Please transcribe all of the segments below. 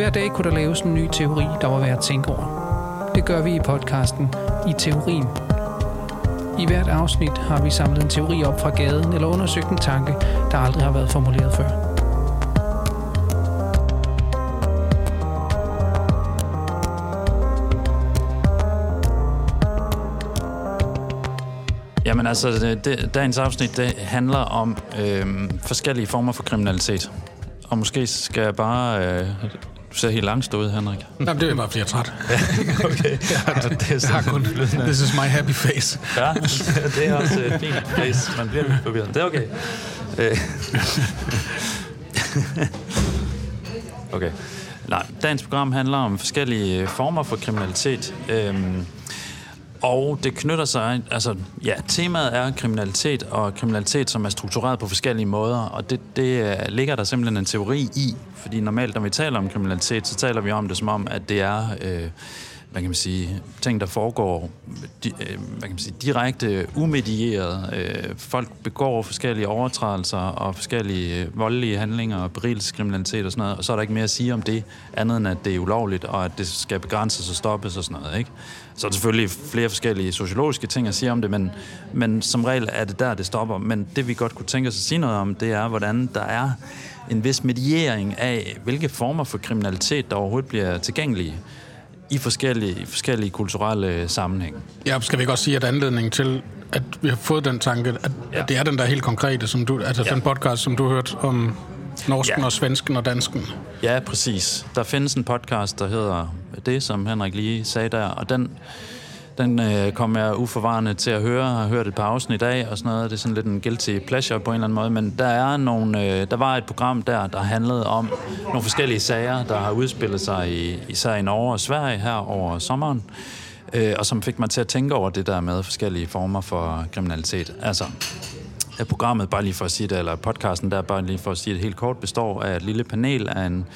Hver dag kunne der laves en ny teori, der var værd at tænke over. Det gør vi i podcasten I Teorien. I hvert afsnit har vi samlet en teori op fra gaden eller undersøgt en tanke, der aldrig har været formuleret før. Jamen altså, det, det, dagens afsnit det handler om øh, forskellige former for kriminalitet. Og måske skal jeg bare... Øh, du ser helt langst ud, Henrik. Jamen, det er bare, fordi jeg er træt. okay. Ja, det er Jeg har kun, this is my happy face. Ja, det er også et fint face. Man bliver lidt forvirret. Det er okay. Øh. okay. Nej, dagens program handler om forskellige former for kriminalitet. Øhm, og det knytter sig, altså ja, temaet er kriminalitet, og kriminalitet, som er struktureret på forskellige måder, og det, det øh, ligger der simpelthen en teori i, fordi normalt, når vi taler om kriminalitet, så taler vi om det som om, at det er, øh, hvad kan man sige, ting, der foregår di, øh, hvad kan man sige, direkte umedieret. Øh, folk begår forskellige overtrædelser og forskellige øh, voldelige handlinger og berigelseskriminalitet og sådan noget, og så er der ikke mere at sige om det, andet end at det er ulovligt, og at det skal begrænses og stoppes og sådan noget, ikke? Så er der selvfølgelig flere forskellige sociologiske ting at sige om det, men, men som regel er det der, det stopper. Men det vi godt kunne tænke os at sige noget om, det er, hvordan der er en vis mediering af, hvilke former for kriminalitet, der overhovedet bliver tilgængelige i forskellige, forskellige kulturelle sammenhæng. Ja, skal vi ikke også sige, at anledningen til, at vi har fået den tanke, at, ja. at det er den der helt konkrete, som du, altså ja. den podcast, som du har hørt om norsken ja. og svensken og dansken. Ja, præcis. Der findes en podcast, der hedder det, som Henrik lige sagde der, og den, den øh, kom jeg uforvarende til at høre. Jeg har hørt et par afsnit i dag og sådan noget. Det er sådan lidt en guilty pleasure på en eller anden måde. Men der, er nogle, øh, der var et program der, der handlede om nogle forskellige sager, der har udspillet sig i, især i Norge og Sverige her over sommeren. Øh, og som fik mig til at tænke over det der med forskellige former for kriminalitet. Altså, at programmet, bare lige for at sige det, eller podcasten der, bare lige for at sige det helt kort, består af et lille panel af en,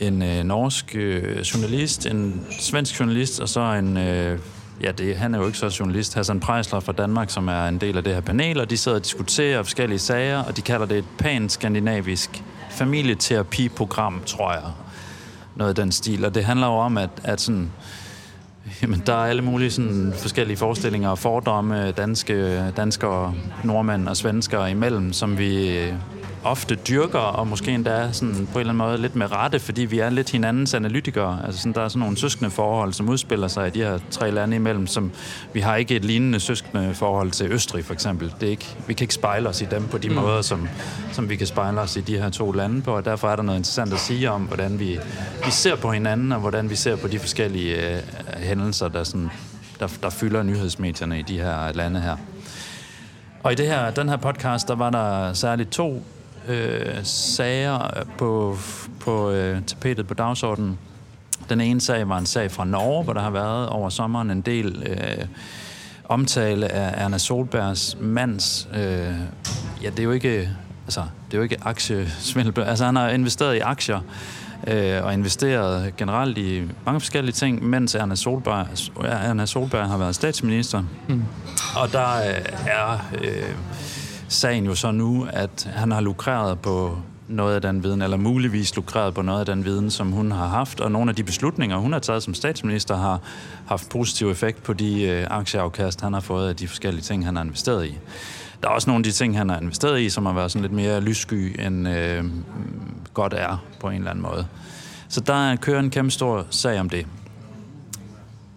en øh, norsk øh, journalist, en svensk journalist, og så en... Øh, ja, det, han er jo ikke så journalist, Hassan Prejsler fra Danmark, som er en del af det her panel, og de sidder og diskuterer forskellige sager, og de kalder det et pan-skandinavisk familieterapiprogram, tror jeg. Noget af den stil, og det handler jo om, at, at sådan, Jamen, der er alle mulige sådan, forskellige forestillinger og fordomme, danske, danskere, nordmænd og svenskere imellem, som vi ofte dyrker, og måske endda sådan på en eller anden måde lidt med rette, fordi vi er lidt hinandens analytikere. Altså sådan, der er sådan nogle søskende forhold, som udspiller sig i de her tre lande imellem, som vi har ikke et lignende søskende forhold til Østrig for eksempel. Det er ikke, vi kan ikke spejle os i dem på de mm. måder, som, som vi kan spejle os i de her to lande på, og derfor er der noget interessant at sige om, hvordan vi, vi ser på hinanden, og hvordan vi ser på de forskellige øh, hændelser, der, sådan, der, der fylder nyhedsmedierne i de her lande her. Og i det her, den her podcast, der var der særligt to øh, sager på, på øh, tapetet på dagsordenen. Den ene sag var en sag fra Norge, hvor der har været over sommeren en del øh, omtale af Erna Solbergs mands... Øh, ja, det er jo ikke... Altså, det er jo ikke aktiesvindel. Altså, han har investeret i aktier øh, og investeret generelt i mange forskellige ting, mens Erna Solberg, Erna Solberg har været statsminister. Mm. Og der øh, er... Øh, sagen jo så nu, at han har lukreret på noget af den viden, eller muligvis lukreret på noget af den viden, som hun har haft, og nogle af de beslutninger, hun har taget som statsminister, har haft positiv effekt på de øh, aktieafkast, han har fået af de forskellige ting, han har investeret i. Der er også nogle af de ting, han har investeret i, som har været sådan lidt mere lyssky, end øh, godt er på en eller anden måde. Så der kører en kæmpe stor sag om det.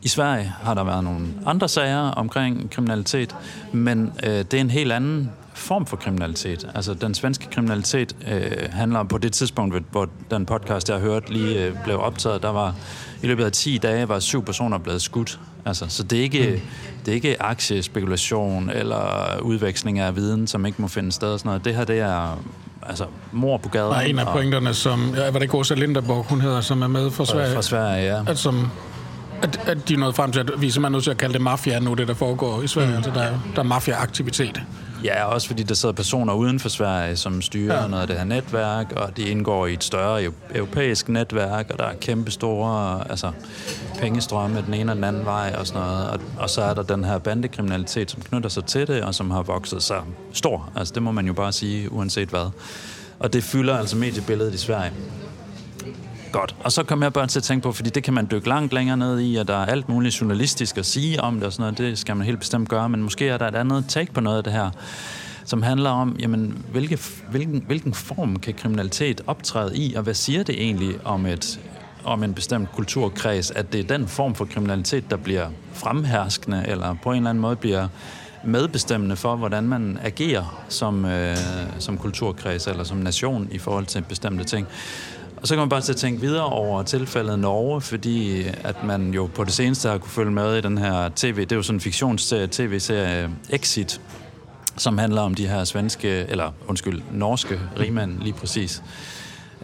I Sverige har der været nogle andre sager omkring kriminalitet, men øh, det er en helt anden form for kriminalitet. Altså, den svenske kriminalitet øh, handler på det tidspunkt, hvor den podcast, jeg har hørt, lige øh, blev optaget, der var i løbet af 10 dage var syv personer blevet skudt. Altså, så det er, ikke, mm. det er ikke aktiespekulation eller udveksling af viden, som ikke må finde sted og sådan noget. Det her, det er altså mor på gaden. Er en af pointerne, som, ja, var det Åsa Linderborg, hun hedder, som er med fra Sverige? Fra Sverige, ja. At, som, at, at de er nået frem til, at vi er simpelthen nødt til at kalde det mafia nu, det der foregår i Sverige. Mm. Altså, der, der er mafia-aktivitet. Ja, også fordi der sidder personer uden for Sverige, som styrer ja. noget af det her netværk, og de indgår i et større europæisk netværk, og der er kæmpe store altså, pengestrømme den ene og den anden vej og sådan noget. Og, og så er der den her bandekriminalitet, som knytter sig til det, og som har vokset sig stor. Altså det må man jo bare sige, uanset hvad. Og det fylder altså mediebilledet i Sverige. Godt. Og så kom jeg bare til at tænke på, fordi det kan man dykke langt længere ned i, og der er alt muligt journalistisk at sige om det og sådan noget. Det skal man helt bestemt gøre, men måske er der et andet take på noget af det her som handler om, jamen, hvilke, hvilken, hvilken form kan kriminalitet optræde i, og hvad siger det egentlig om, et, om en bestemt kulturkreds, at det er den form for kriminalitet, der bliver fremherskende, eller på en eller anden måde bliver medbestemmende for, hvordan man agerer som, øh, som kulturkreds eller som nation i forhold til bestemte ting. Og så kan man bare til at tænke videre over tilfældet Norge, fordi at man jo på det seneste har kunne følge med i den her tv, det er jo sådan en fiktionsserie, tv-serie Exit, som handler om de her svenske, eller undskyld, norske rigmænd lige præcis,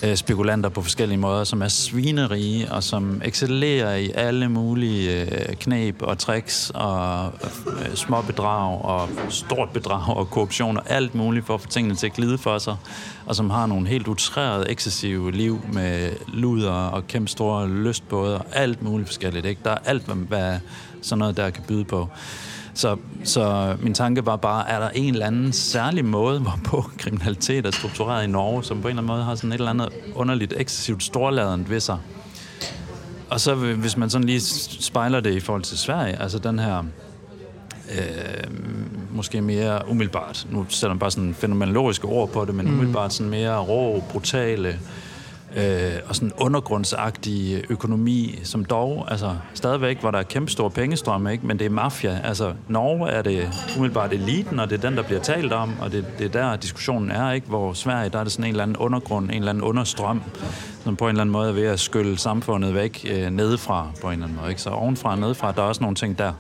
øh, spekulanter på forskellige måder, som er svinerige og som excellerer i alle mulige øh, knæb og tricks og øh, små bedrag og stort bedrag og korruption og alt muligt for at få tingene til at glide for sig, og som har nogle helt utrærede, ekscessive liv med luder og kæmpe store lystbåde og alt muligt forskelligt. Ikke? Der er alt, hvad sådan noget der kan byde på. Så, så min tanke var bare, er der en eller anden særlig måde, hvorpå kriminalitet er struktureret i Norge, som på en eller anden måde har sådan et eller andet underligt, ekscessivt storladent ved sig? Og så hvis man sådan lige spejler det i forhold til Sverige, altså den her øh, måske mere umiddelbart, nu sætter man bare sådan fænomenologiske ord på det, men mm. umiddelbart sådan mere rå, brutale, øh, Øh, og sådan undergrundsagtig økonomi, som dog, altså stadigvæk, hvor der er kæmpe store pengestrømme, ikke? men det er mafia. Altså Norge er det umiddelbart eliten, og det er den, der bliver talt om, og det, det er der diskussionen er, ikke? hvor Sverige, der er det sådan en eller anden undergrund, en eller anden understrøm, som på en eller anden måde er ved at skylle samfundet væk øh, nedefra på en eller anden måde. Ikke? Så ovenfra og nedefra, der er også nogle ting der.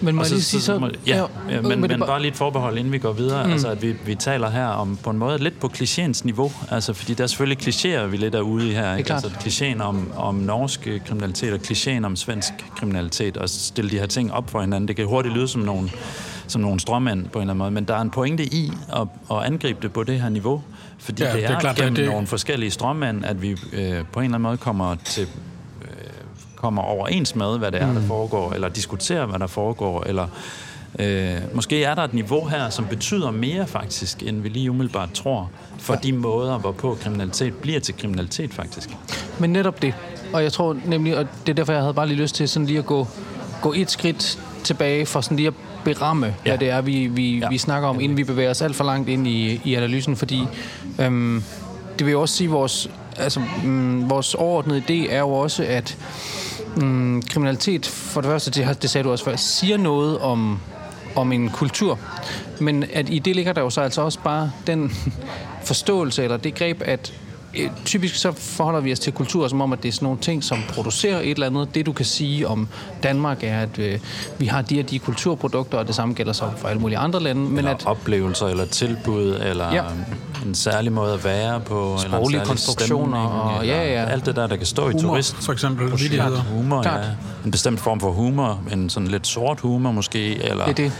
Men må jeg lige sige så... så ja, ja, men, men, men bare lige et forbehold, inden vi går videre. Mm. Altså, at vi, vi taler her om på en måde lidt på klichéens niveau. Altså, fordi der er selvfølgelig klichéer, vi lidt er ude i her. Ikke? Altså, klichéen om, om norsk kriminalitet og klichéen om svensk kriminalitet, og stille de her ting op for hinanden. Det kan hurtigt lyde som nogle, som nogle strømmænd på en eller anden måde, men der er en pointe i at, at angribe det på det her niveau, fordi ja, det er, det er klart, gennem det... nogle forskellige strømmænd, at vi øh, på en eller anden måde kommer til kommer overens med, hvad det er, der mm. foregår, eller diskuterer, hvad der foregår, eller øh, måske er der et niveau her, som betyder mere faktisk, end vi lige umiddelbart tror, for de måder, hvorpå kriminalitet bliver til kriminalitet faktisk. Men netop det, og jeg tror nemlig, og det er derfor, jeg havde bare lige lyst til sådan lige at gå, gå et skridt tilbage for sådan lige at beramme, ja. hvad det er, vi, vi, ja. vi snakker om, inden vi bevæger os alt for langt ind i, i analysen, fordi øhm, det vil jo også sige, at vores, altså, mm, vores overordnede idé er jo også, at Mm, kriminalitet, for det første, det, det sagde du også før, siger noget om, om en kultur. Men at i det ligger der jo så altså også bare den forståelse, eller det greb, at typisk så forholder vi os til kultur som om, at det er sådan nogle ting, som producerer et eller andet. Det du kan sige om Danmark er, at øh, vi har de og de kulturprodukter, og det samme gælder så for alle mulige andre lande. Men eller at, oplevelser, eller tilbud, eller ja. en særlig måde at være på. Sproglige eller konstruktioner. Og, ja, ja. Alt det der, der kan stå humor, i turist. for eksempel. Humor, ja. En bestemt form for humor. En sådan lidt sort humor måske. Eller, det er det.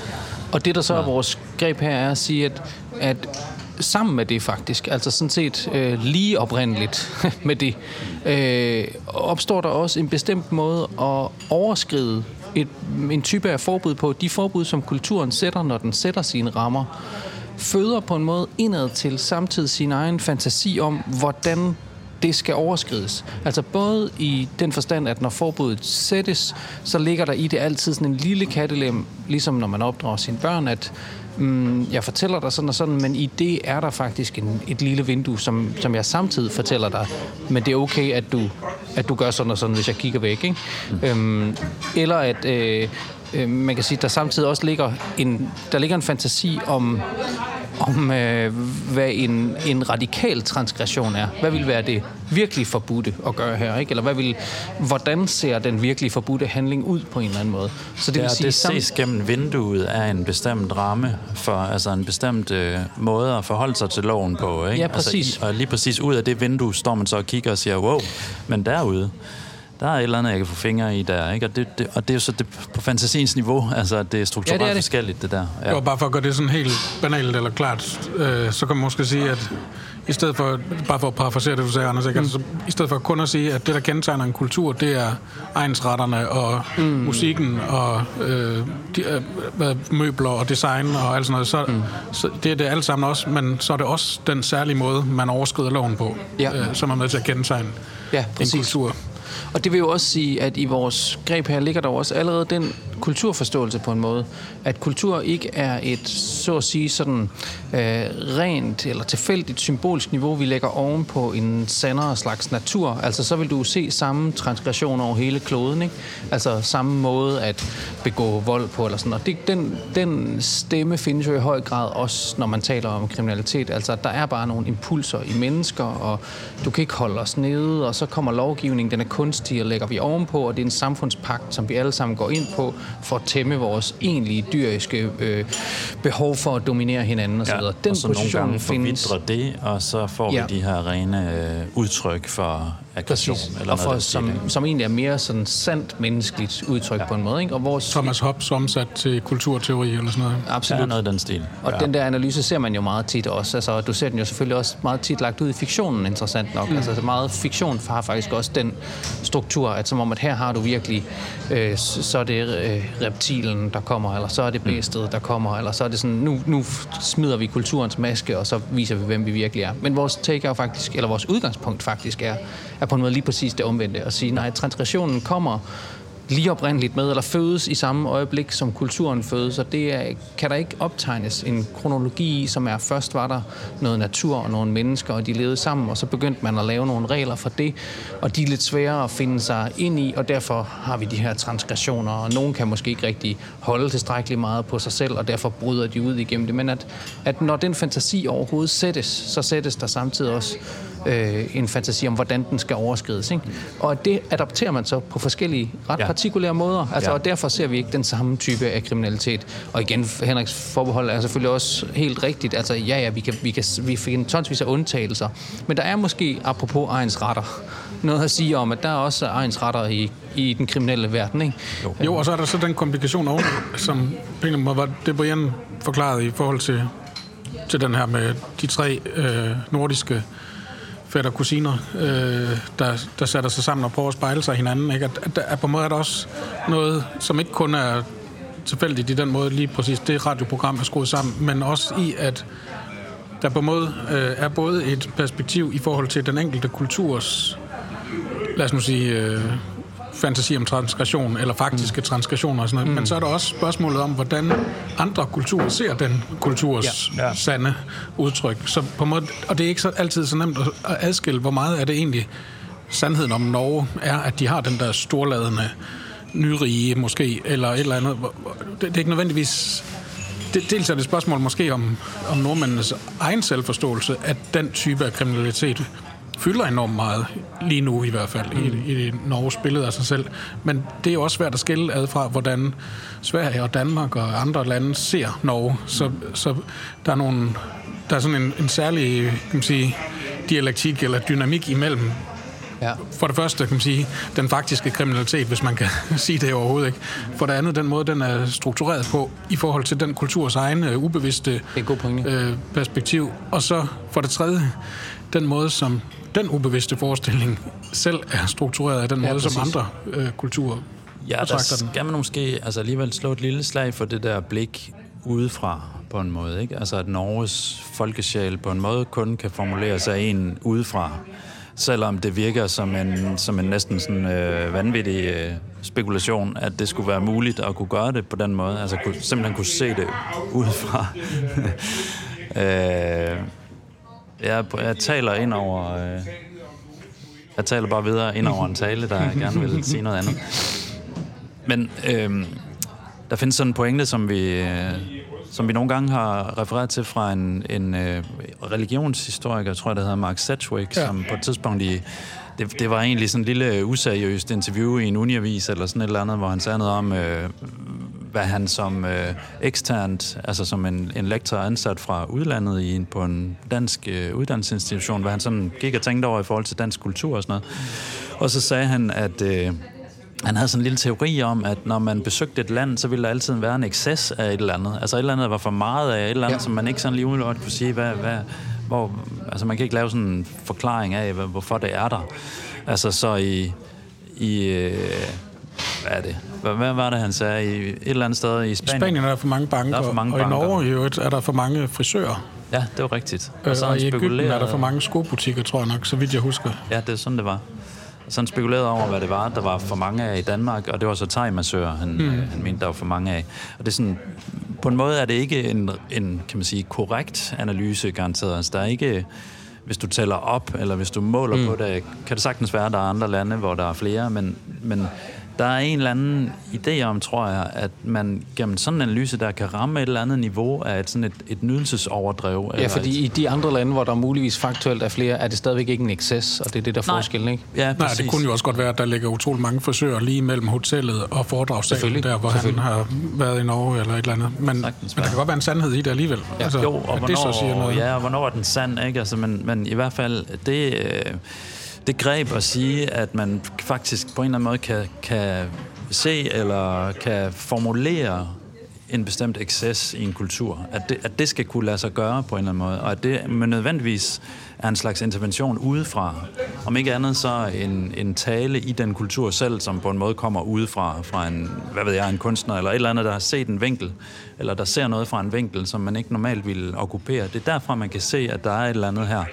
Og det, der så er vores greb her, er at sige, at, at sammen med det faktisk, altså sådan set øh, lige oprindeligt med det, øh, opstår der også en bestemt måde at overskride et, en type af forbud på. De forbud, som kulturen sætter, når den sætter sine rammer, føder på en måde indad til samtidig sin egen fantasi om, hvordan det skal overskrides. Altså både i den forstand, at når forbuddet sættes, så ligger der i det altid sådan en lille kattelem, ligesom når man opdrager sine børn, at mm, jeg fortæller dig sådan og sådan, men i det er der faktisk en, et lille vindue, som, som jeg samtidig fortæller dig, men det er okay, at du, at du gør sådan og sådan, hvis jeg kigger væk. Ikke? Mm. Øhm, eller at øh, øh, man kan sige, der samtidig også ligger en, der ligger en fantasi om, om øh, hvad en, en radikal transgression er. Hvad vil være det virkelig forbudte at gøre her? Ikke? Eller hvad vil, hvordan ser den virkelig forbudte handling ud på en eller anden måde? Så det, ja, vil sige, det ses sam- gennem vinduet af en bestemt ramme for altså en bestemt øh, måde at forholde sig til loven på. Ikke? Ja, præcis. Altså, i, og lige præcis ud af det vindue står man så og kigger og siger, wow, men derude, der er et eller andet, jeg kan få fingre i der, ikke? Og det, det, og det er jo så det, på fantasiens niveau, altså det er strukturelt ja, det er det. forskelligt, det der. Ja. Jo, bare for at gøre det sådan helt banalt eller klart, øh, så kan man måske sige, at i stedet for, bare for at parafrasere det, du sagde, Anders, ikke? Mm. Altså, i stedet for kun at sige, at det, der kendetegner en kultur, det er egensretterne og mm. musikken og øh, de, øh, møbler og design og alt sådan noget, så, mm. så det er det alt sammen også, men så er det også den særlige måde, man overskrider loven på, ja. øh, som er med til at kendetegne ja, en kultur. Og det vil jo også sige, at i vores greb her ligger der også allerede den kulturforståelse på en måde, at kultur ikke er et, så at sige, sådan øh, rent eller tilfældigt symbolsk niveau, vi lægger oven på en sandere slags natur. Altså så vil du se samme transgression over hele kloden, ikke? Altså samme måde at begå vold på eller sådan. Og det, den, den stemme findes jo i høj grad også, når man taler om kriminalitet. Altså der er bare nogle impulser i mennesker, og du kan ikke holde os nede, og så kommer lovgivningen, den er kunstig, og lægger vi ovenpå, og det er en samfundspagt, som vi alle sammen går ind på, for at tæmme vores egentlige dyriske øh, behov for at dominere hinanden osv. Ja, Den og så position nogle gange findes... det, og så får ja. vi de her rene øh, udtryk for aggression. Præcis. Eller og for, som, som egentlig er mere sådan sandt menneskeligt udtryk ja. på en måde. Ikke? Og vores, Thomas Hobbes omsat til kulturteori eller sådan noget. Absolut. Ja, noget den stil. Og ja. den der analyse ser man jo meget tit også. Altså, du ser den jo selvfølgelig også meget tit lagt ud i fiktionen, interessant nok. Mm. Altså meget fiktion har faktisk også den struktur, at som om, at her har du virkelig, øh, så er det øh, reptilen, der kommer, eller så er det mm. bæstet, der kommer, eller så er det sådan, nu, nu smider vi kulturens maske, og så viser vi, hvem vi virkelig er. Men vores take er faktisk, eller vores udgangspunkt faktisk er, er på en måde lige præcis det omvendte, at sige, nej, transgressionen kommer lige oprindeligt med, eller fødes i samme øjeblik, som kulturen fødes, og det er, kan der ikke optegnes en kronologi som er, først var der noget natur og nogle mennesker, og de levede sammen, og så begyndte man at lave nogle regler for det, og de er lidt sværere at finde sig ind i, og derfor har vi de her transgressioner, og nogen kan måske ikke rigtig holde tilstrækkeligt meget på sig selv, og derfor bryder de ud igennem det, men at, at når den fantasi overhovedet sættes, så sættes der samtidig også øh, en fantasi om, hvordan den skal overskrides. Ikke? Og det adapterer man så på forskellige ret ja. partikulære måder. Altså, ja. Og derfor ser vi ikke den samme type af kriminalitet. Og igen, Henriks forbehold er selvfølgelig også helt rigtigt. Altså, ja, ja, vi kan, vi kan vi fik en tonsvis af undtagelser. Men der er måske, apropos ejens retter, noget at sige om, at der er også ejens retter i, i den kriminelle verden, ikke? Jo. jo, og så er der så den komplikation oven, som det Brian forklarede i forhold til, til den her med de tre øh, nordiske fætter og kusiner, øh, der, der sætter sig sammen og prøver at spejle sig hinanden. Ikke? At, at, at på en måde er der også noget, som ikke kun er tilfældigt i den måde, lige præcis det radioprogram er skruet sammen, men også i, at der på en måde øh, er både et perspektiv i forhold til den enkelte kulturs, lad os nu sige, øh, fantasi om transgression, eller faktiske mm. transgressioner og sådan noget. Mm. Men så er der også spørgsmålet om, hvordan andre kulturer ser den kulturs ja. Ja. sande udtryk. Så på måde, og det er ikke så altid så nemt at adskille, hvor meget er det egentlig sandheden om Norge er, at de har den der storladende nyrige måske, eller et eller andet. Det, det er ikke nødvendigvis... Det, dels er det et spørgsmål måske om, om nordmændenes egen selvforståelse, at den type af kriminalitet fylder enormt meget, lige nu i hvert fald, mm. i, i Norges billede af sig selv. Men det er jo også svært at skille ad fra, hvordan Sverige og Danmark og andre lande ser Norge. Så, så der er nogle, der er sådan en, en særlig, kan man sige, dialektik eller dynamik imellem Ja. For det første, kan man sige, den faktiske kriminalitet, hvis man kan sige det overhovedet ikke. For det andet, den måde, den er struktureret på, i forhold til den kulturs egen uh, ubevidste er uh, perspektiv. Og så for det tredje, den måde, som den ubevidste forestilling selv er struktureret af den ja, måde, præcis. som andre øh, kulturer Ja, der skal man måske altså alligevel slå et lille slag for det der blik udefra på en måde. Ikke? Altså at Norges folkesjæl på en måde kun kan formulere sig en udefra, selvom det virker som en, som en næsten sådan øh, vanvittig øh, spekulation, at det skulle være muligt at kunne gøre det på den måde. Altså kunne, simpelthen kunne se det udefra. øh, jeg, jeg taler ind over... Øh, jeg taler bare videre ind over en tale, der gerne vil sige noget andet. Men øh, der findes sådan en pointe, som vi, øh, som vi nogle gange har refereret til fra en, en øh, religionshistoriker, tror jeg, der hedder Mark Sedgwick, ja. som på et tidspunkt i det, det var egentlig sådan en lille useriøst interview i en uniavis eller sådan et eller andet, hvor han sagde noget om, øh, hvad han som øh, eksternt, altså som en, en lektor ansat fra udlandet i en, på en dansk øh, uddannelsesinstitution, hvad han sådan gik og tænkte over i forhold til dansk kultur og sådan noget. Og så sagde han, at øh, han havde sådan en lille teori om, at når man besøgte et land, så ville der altid være en excess af et eller andet. Altså et eller andet, der var for meget af et eller andet, ja. som man ikke sådan lige umiddelbart kunne sige, hvad, hvad, hvor, altså man kan ikke lave sådan en forklaring af, hvorfor det er der. Altså så i, i øh, hvad er det? Hvad, var det, han sagde? I et eller andet sted i Spanien? I Spanien er der for mange banker, for mange og banker. i Norge i øvrigt er der for mange frisører. Ja, det var rigtigt. Og, så og i Ægypten er der for mange skobutikker, tror jeg nok, så vidt jeg husker. Ja, det er sådan, det var. Så han spekulerede over, hvad det var, der var for mange af i Danmark, og det var så thai han, mm. han mente, der var for mange af. Og det er sådan, på en måde er det ikke en, en kan man sige, korrekt analyse, garanteret. Altså, der er ikke, hvis du tæller op, eller hvis du måler mm. på det, kan det sagtens være, at der er andre lande, hvor der er flere, men, men der er en eller anden idé om, tror jeg, at man gennem sådan en analyse, der kan ramme et eller andet niveau af et, sådan et, et nydelsesoverdrev. Ja, fordi et... i de andre lande, hvor der muligvis faktuelt er flere, er det stadigvæk ikke en excess, og det er det, der er forskellen, ikke? Ja, Nej, det kunne jo også godt være, at der ligger utrolig mange frisører lige mellem hotellet og foredragssalen, der hvor han har været i Norge eller et eller andet. Men, men der kan godt være en sandhed i det alligevel. Ja, altså, jo, og hvornår, det så siger noget. Ja, og hvornår er den sand, ikke? Altså, men, men i hvert fald, det... Øh, det greb at sige, at man faktisk på en eller anden måde kan, kan se eller kan formulere en bestemt excess i en kultur. At det, at det skal kunne lade sig gøre på en eller anden måde, og at det med nødvendigvis er en slags intervention udefra. Om ikke andet så en, en tale i den kultur selv, som på en måde kommer udefra, fra en, hvad ved jeg, en kunstner, eller et eller andet, der har set en vinkel, eller der ser noget fra en vinkel, som man ikke normalt ville okkupere. Det er derfra, man kan se, at der er et eller andet her,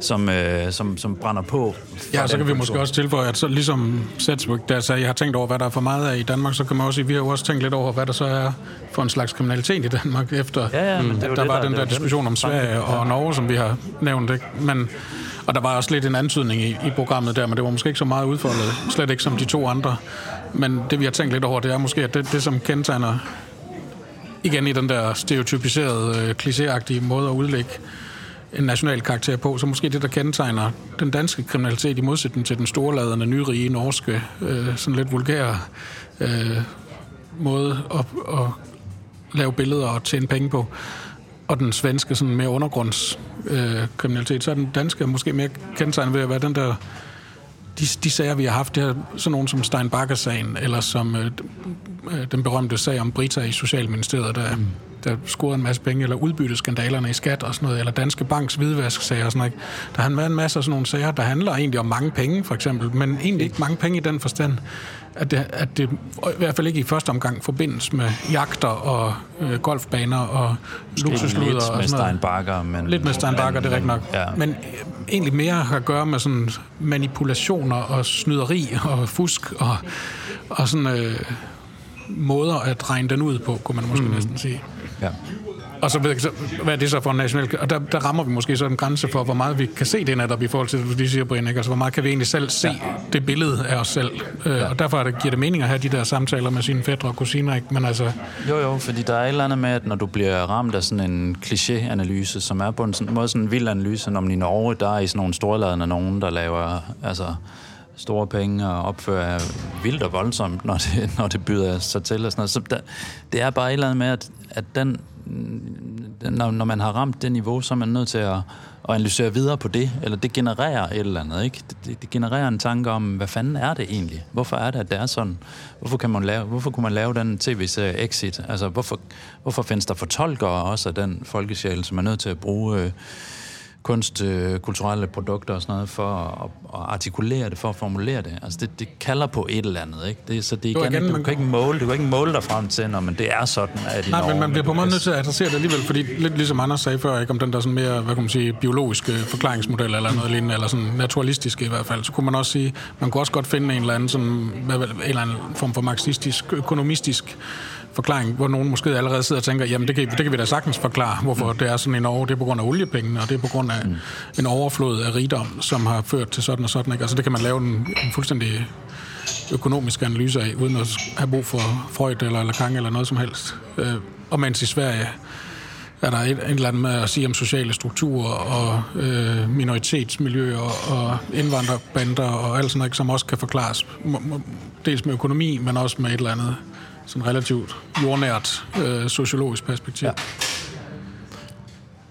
som, øh, som, som brænder på. Ja, så kan vi måske også tilføje, at så, ligesom Sætsvik, der sagde, jeg har tænkt over, hvad der er for meget af i Danmark, så kan man også sige, vi har jo også tænkt lidt over, hvad der så er for en slags kriminalitet i Danmark, efter ja, ja, men det der det, var der, den der, der diskussion om Sverige og Norge, som vi har nævnt. Ikke? Men, og der var også lidt en antydning i, i programmet der, men det var måske ikke så meget udfoldet, slet ikke som de to andre. Men det, vi har tænkt lidt over, det er måske, at det, det som kendetegner igen i den der stereotypiserede, øh, klichéagtige måde at udlægge en national karakter på, så måske det, der kendetegner den danske kriminalitet i modsætning til den storladende, nyrige, norske, øh, sådan lidt vulgære øh, måde at, at lave billeder og tjene penge på, og den svenske sådan mere undergrundskriminalitet, øh, kriminalitet, så er den danske måske mere kendetegnet ved at være den der de, de sager, vi har haft, det er sådan nogen som Stein sagen eller som øh, øh, den berømte sag om Brita i Socialministeriet, der, mm der scorede en masse penge, eller udbytteskandalerne i skat og sådan noget, eller Danske Banks hvidvasksager og sådan noget. Der har været en masse af sådan nogle sager, der handler egentlig om mange penge, for eksempel, men egentlig ikke mange penge i den forstand, at det, at det i hvert fald ikke i første omgang forbindes med jagter og øh, golfbaner og luksusluder. Lidt og med Steinbacher, men... Lidt med Steinbacher, det er rigtigt nok. Ja. Men øh, egentlig mere har at gøre med sådan manipulationer og snyderi og fusk og, og sådan øh, måder at regne den ud på, kunne man måske mm. næsten sige. Ja. Og så hvad er det så for en national... Og der, der rammer vi måske så en grænse for, hvor meget vi kan se det netop i forhold til, du siger, Brian, ikke? Altså, hvor meget kan vi egentlig selv se ja. det billede af os selv. Øh, ja. Og derfor det, giver det mening at have de der samtaler med sine fædre og kusiner, ikke? Men altså... Jo, jo, fordi der er et eller andet med, at når du bliver ramt af sådan en kliché-analyse, som er på en sådan, måde sådan en vild analyse, når man i Norge, der er i sådan nogle storladende nogen, der laver... Altså, store penge og opfører vildt og voldsomt, når det, når det byder sig til. Og sådan noget. Så der, det er bare et eller andet med, at, at den når, når man har ramt det niveau, så er man nødt til at, at analysere videre på det, eller det genererer et eller andet, ikke? Det, det, det genererer en tanke om, hvad fanden er det egentlig? Hvorfor er det, at det er sådan? Hvorfor, kan man lave, hvorfor kunne man lave den tv-serie Exit? Altså, hvorfor, hvorfor findes der fortolkere også af den folkesjæl, som er nødt til at bruge... Øh, kunst, øh, kulturelle produkter og sådan noget, for at, at artikulere det, for at formulere det. Altså det, det kalder på et eller andet, ikke? Det, så det igen, igen, du, kan ikke måle, du kan ikke måle dig frem til, når men det er sådan, at Nej, men man bliver på måde nødt til at adressere det alligevel, fordi lidt ligesom Anders sagde før, ikke, om den der sådan mere, hvad kan man sige, biologiske forklaringsmodel eller noget lignende, eller sådan naturalistiske i hvert fald, så kunne man også sige, man kunne også godt finde en eller anden, sådan, en eller anden form for marxistisk, økonomistisk forklaring, hvor nogen måske allerede sidder og tænker, jamen det kan, det kan vi da sagtens forklare, hvorfor mm. det er sådan i Norge. Det er på grund af oliepengene, og det er på grund af mm. en overflod af rigdom, som har ført til sådan og sådan. Ikke? Altså det kan man lave en, en fuldstændig økonomisk analyse af, uden at have brug for Freud eller Lacan eller noget som helst. Øh, og mens i Sverige er der et, et eller andet med at sige om sociale strukturer og øh, minoritetsmiljøer og indvandrerbander og alt sådan noget, som også kan forklares dels med økonomi, men også med et eller andet sådan relativt jordnært øh, sociologisk perspektiv. Ja.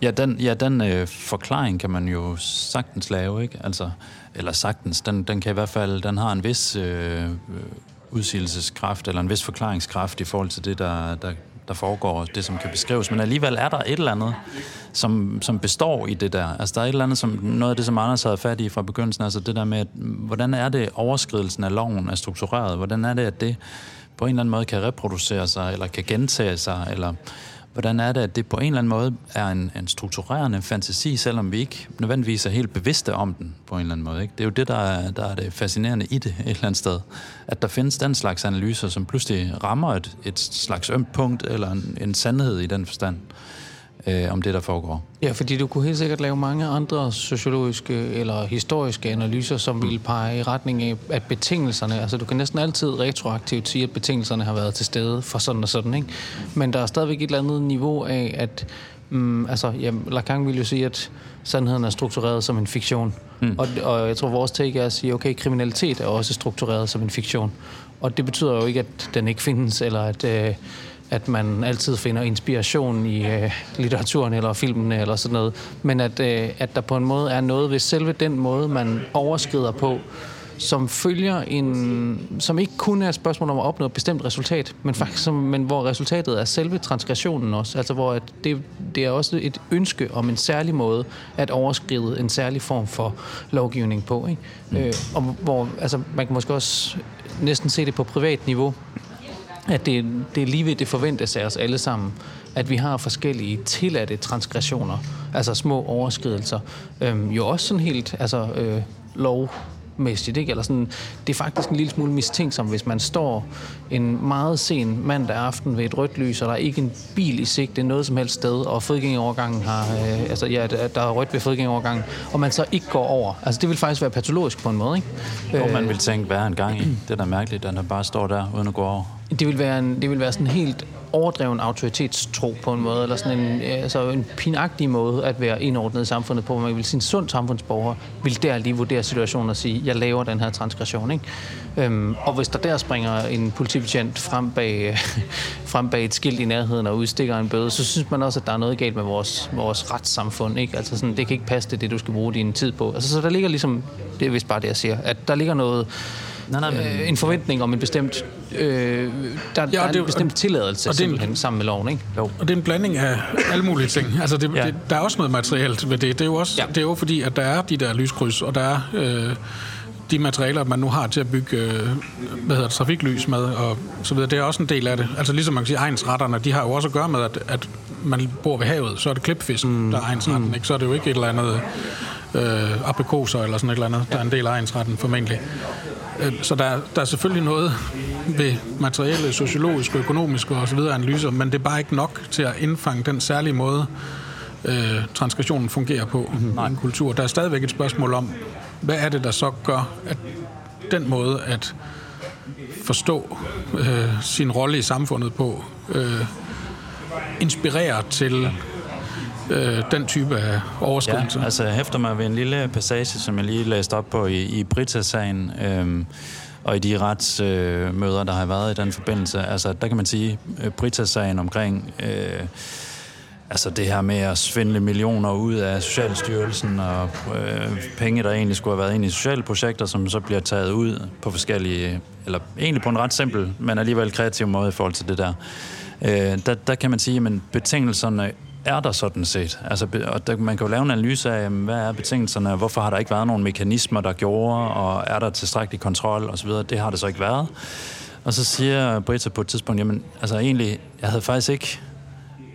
Ja, den, ja, den øh, forklaring kan man jo sagtens lave, ikke? Altså, eller sagtens, den, den kan i hvert fald, den har en vis øh, øh udsigelseskraft, eller en vis forklaringskraft i forhold til det, der, der, der foregår, det som kan beskrives. Men alligevel er der et eller andet, som, som består i det der. Altså der er et eller andet, som, noget af det, som Anders havde fat i fra begyndelsen, altså det der med, at, hvordan er det overskridelsen af loven er struktureret? Hvordan er det, at det på en eller anden måde kan reproducere sig, eller kan gentage sig, eller hvordan er det, at det på en eller anden måde er en, en strukturerende fantasi, selvom vi ikke nødvendigvis er helt bevidste om den på en eller anden måde. Ikke? Det er jo det, der er, der er det fascinerende i det et eller andet sted. At der findes den slags analyser, som pludselig rammer et, et slags ømt punkt, eller en, en sandhed i den forstand øh, om det, der foregår. Ja, fordi du kunne helt sikkert lave mange andre sociologiske eller historiske analyser, som ville pege i retning af, at betingelserne, altså du kan næsten altid retroaktivt sige, at betingelserne har været til stede for sådan og sådan, ikke? Men der er stadigvæk et eller andet niveau af, at Mm, altså, ja, Lacan ville jo sige, at sandheden er struktureret som en fiktion. Mm. Og, og jeg tror, vores take er at sige, okay, kriminalitet er også struktureret som en fiktion. Og det betyder jo ikke, at den ikke findes, eller at, øh, at man altid finder inspiration i øh, litteraturen eller filmen eller sådan noget, men at, øh, at der på en måde er noget ved selve den måde, man overskrider på, som følger en, som ikke kun er et spørgsmål om at opnå et bestemt resultat, men faktisk som, men hvor resultatet er selve transgressionen også. Altså hvor at det, det er også et ønske om en særlig måde at overskride en særlig form for lovgivning på. Ikke? Mm. Øh, og hvor, altså, man kan måske også næsten se det på privat niveau, at det, det er lige ved, det forventes af os alle sammen, at vi har forskellige tilladte transgressioner, altså små overskridelser. Øhm, jo også sådan helt altså, øh, lov mæssigt, ikke? Eller sådan, det er faktisk en lille smule mistænksom, hvis man står en meget sen mandag aften ved et rødt lys, og der er ikke en bil i sigte noget som helst sted, og fodgængerovergangen har, øh, altså ja, der er rødt ved fodgængerovergangen, og man så ikke går over. Altså det vil faktisk være patologisk på en måde, ikke? Hvor man vil tænke, hvad er en gang i? Det er da mærkeligt, at han bare står der, uden at gå over. Det vil være, en, det vil være sådan helt overdreven autoritetstro på en måde, eller sådan en, øh, altså en pinagtig måde at være indordnet i samfundet på, hvor man vil sige, en sund samfundsborger vil der lige vurdere situationen og sige, jeg laver den her transgression. Ikke? Øhm, og hvis der der springer en politibetjent frem bag, frem bag et skilt i nærheden og udstikker en bøde, så synes man også, at der er noget galt med vores, vores retssamfund. Ikke? Altså sådan, det kan ikke passe det, det du skal bruge din tid på. Altså, så der ligger ligesom, det er vist bare det, jeg siger, at der ligger noget, nej, nej, men... øh, en forventning om en bestemt, øh, der, ja, der er en det, bestemt tilladelse og simpelthen en, sammen med loven, ikke? Jo. Og det er en blanding af alle mulige ting. Altså, det, ja. det, der er også noget materielt ved det. Det er jo også, ja. det er jo fordi, at der er de der lyskryds, og der er... Øh, de materialer, man nu har til at bygge øh, hvad hedder det, trafiklys med, og så videre, det er også en del af det. Altså ligesom man kan sige, egensretterne, de har jo også at gøre med, at, at man bor ved havet, så er det klipfisk, mm. der er egensretten, mm. ikke? Så er det jo ikke et eller andet øh, aprikoser eller sådan et eller andet, der er en del af egensretten formentlig. Øh, så der, der er selvfølgelig noget ved materielle, sociologiske, økonomiske og så videre analyser, men det er bare ikke nok til at indfange den særlige måde, øh, transgressionen fungerer på mm-hmm. i en kultur. Der er stadigvæk et spørgsmål om, hvad er det, der så gør, at den måde at forstå øh, sin rolle i samfundet på, øh, inspirerer til øh, den type af overskridelser. Ja, altså jeg hæfter mig ved en lille passage, som jeg lige læste op på i, i Brita-sagen, øh, og i de retsmøder, øh, der har været i den forbindelse. Altså, der kan man sige, øh, Brita-sagen omkring... Øh, altså det her med at svindle millioner ud af Socialstyrelsen og øh, penge, der egentlig skulle have været ind i sociale projekter, som så bliver taget ud på forskellige, eller egentlig på en ret simpel, men alligevel kreativ måde i forhold til det der. Øh, der, der kan man sige, at betingelserne er der sådan set. Altså, og der, man kan jo lave en analyse af, hvad er betingelserne, og hvorfor har der ikke været nogen mekanismer, der gjorde, og er der tilstrækkelig kontrol osv. Det har det så ikke været. Og så siger Britta på et tidspunkt, jamen, altså egentlig, jeg havde faktisk ikke,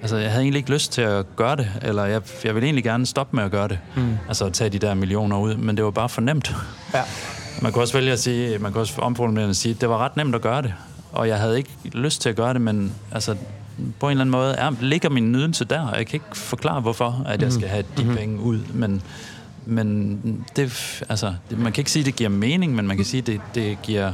altså jeg havde egentlig ikke lyst til at gøre det, eller jeg, jeg ville egentlig gerne stoppe med at gøre det. Mm. Altså at tage de der millioner ud, men det var bare for nemt. Ja. Man kan også vælge at sige, man kan også omformulere at sige, at det var ret nemt at gøre det. Og jeg havde ikke lyst til at gøre det, men altså, på en eller anden måde er, ligger min nydelse der, og jeg kan ikke forklare, hvorfor at jeg skal have de mm-hmm. penge ud, men, men det, altså, man kan ikke sige, at det giver mening, men man kan sige, at det, det giver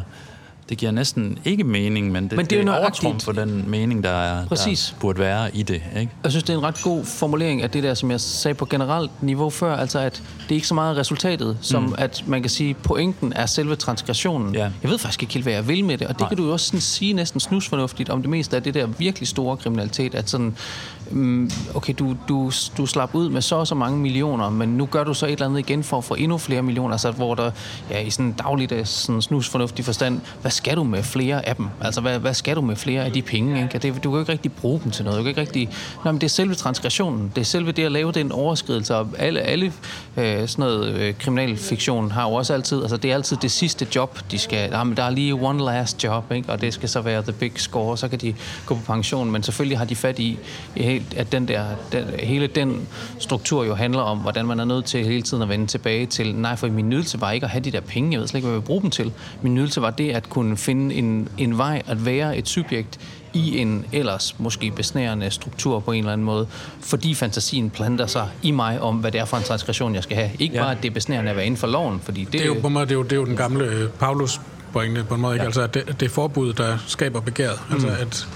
det giver næsten ikke mening, men det, men det, er, det er overtrum for den mening, der, er, Præcis. der burde være i det. Ikke? Jeg synes, det er en ret god formulering af det der, som jeg sagde på generelt niveau før, altså at det er ikke så meget resultatet, som mm. at man kan sige, pointen er selve transgressionen. Ja. Jeg ved faktisk ikke helt, hvad jeg vil med det, og det Nej. kan du jo også sådan sige næsten snusfornuftigt om det meste af det der virkelig store kriminalitet, at sådan Mm, okay, du, du, du slap ud med så og så mange millioner, men nu gør du så et eller andet igen for at få endnu flere millioner, altså hvor der ja, i sådan dagligdags øh, sådan snusfornuftig forstand, hvad skal du med flere af dem? Altså, hvad, hvad skal du med flere af de penge? Ikke? Det, du kan jo ikke rigtig bruge dem til noget. Du kan ikke rigtig... Nej, men det er selve transgressionen. Det er selve det at lave den overskridelse. Og alle, alle øh, sådan noget øh, kriminalfiktion har jo også altid... Altså, det er altid det sidste job, de skal... Jamen, der er lige one last job, ikke? og det skal så være the big score, så kan de gå på pension. Men selvfølgelig har de fat i, at den der, den, hele den struktur jo handler om, hvordan man er nødt til hele tiden at vende tilbage til, nej, for min nydelse var ikke at have de der penge, jeg ved slet ikke, hvad jeg vil bruge dem til. Min nydelse var det at kunne finde en, en vej at være et subjekt i en ellers måske besnærende struktur på en eller anden måde, fordi fantasien planter sig i mig om, hvad det er for en transgression, jeg skal have. Ikke ja. bare, at det er besnærende at være inden for loven, fordi det... Det er jo, på måde, det er jo, det er jo den gamle øh, Paulus pointe på en måde, ikke? Ja. Altså, at det, det er forbud, der skaber begæret. Mm. Altså, at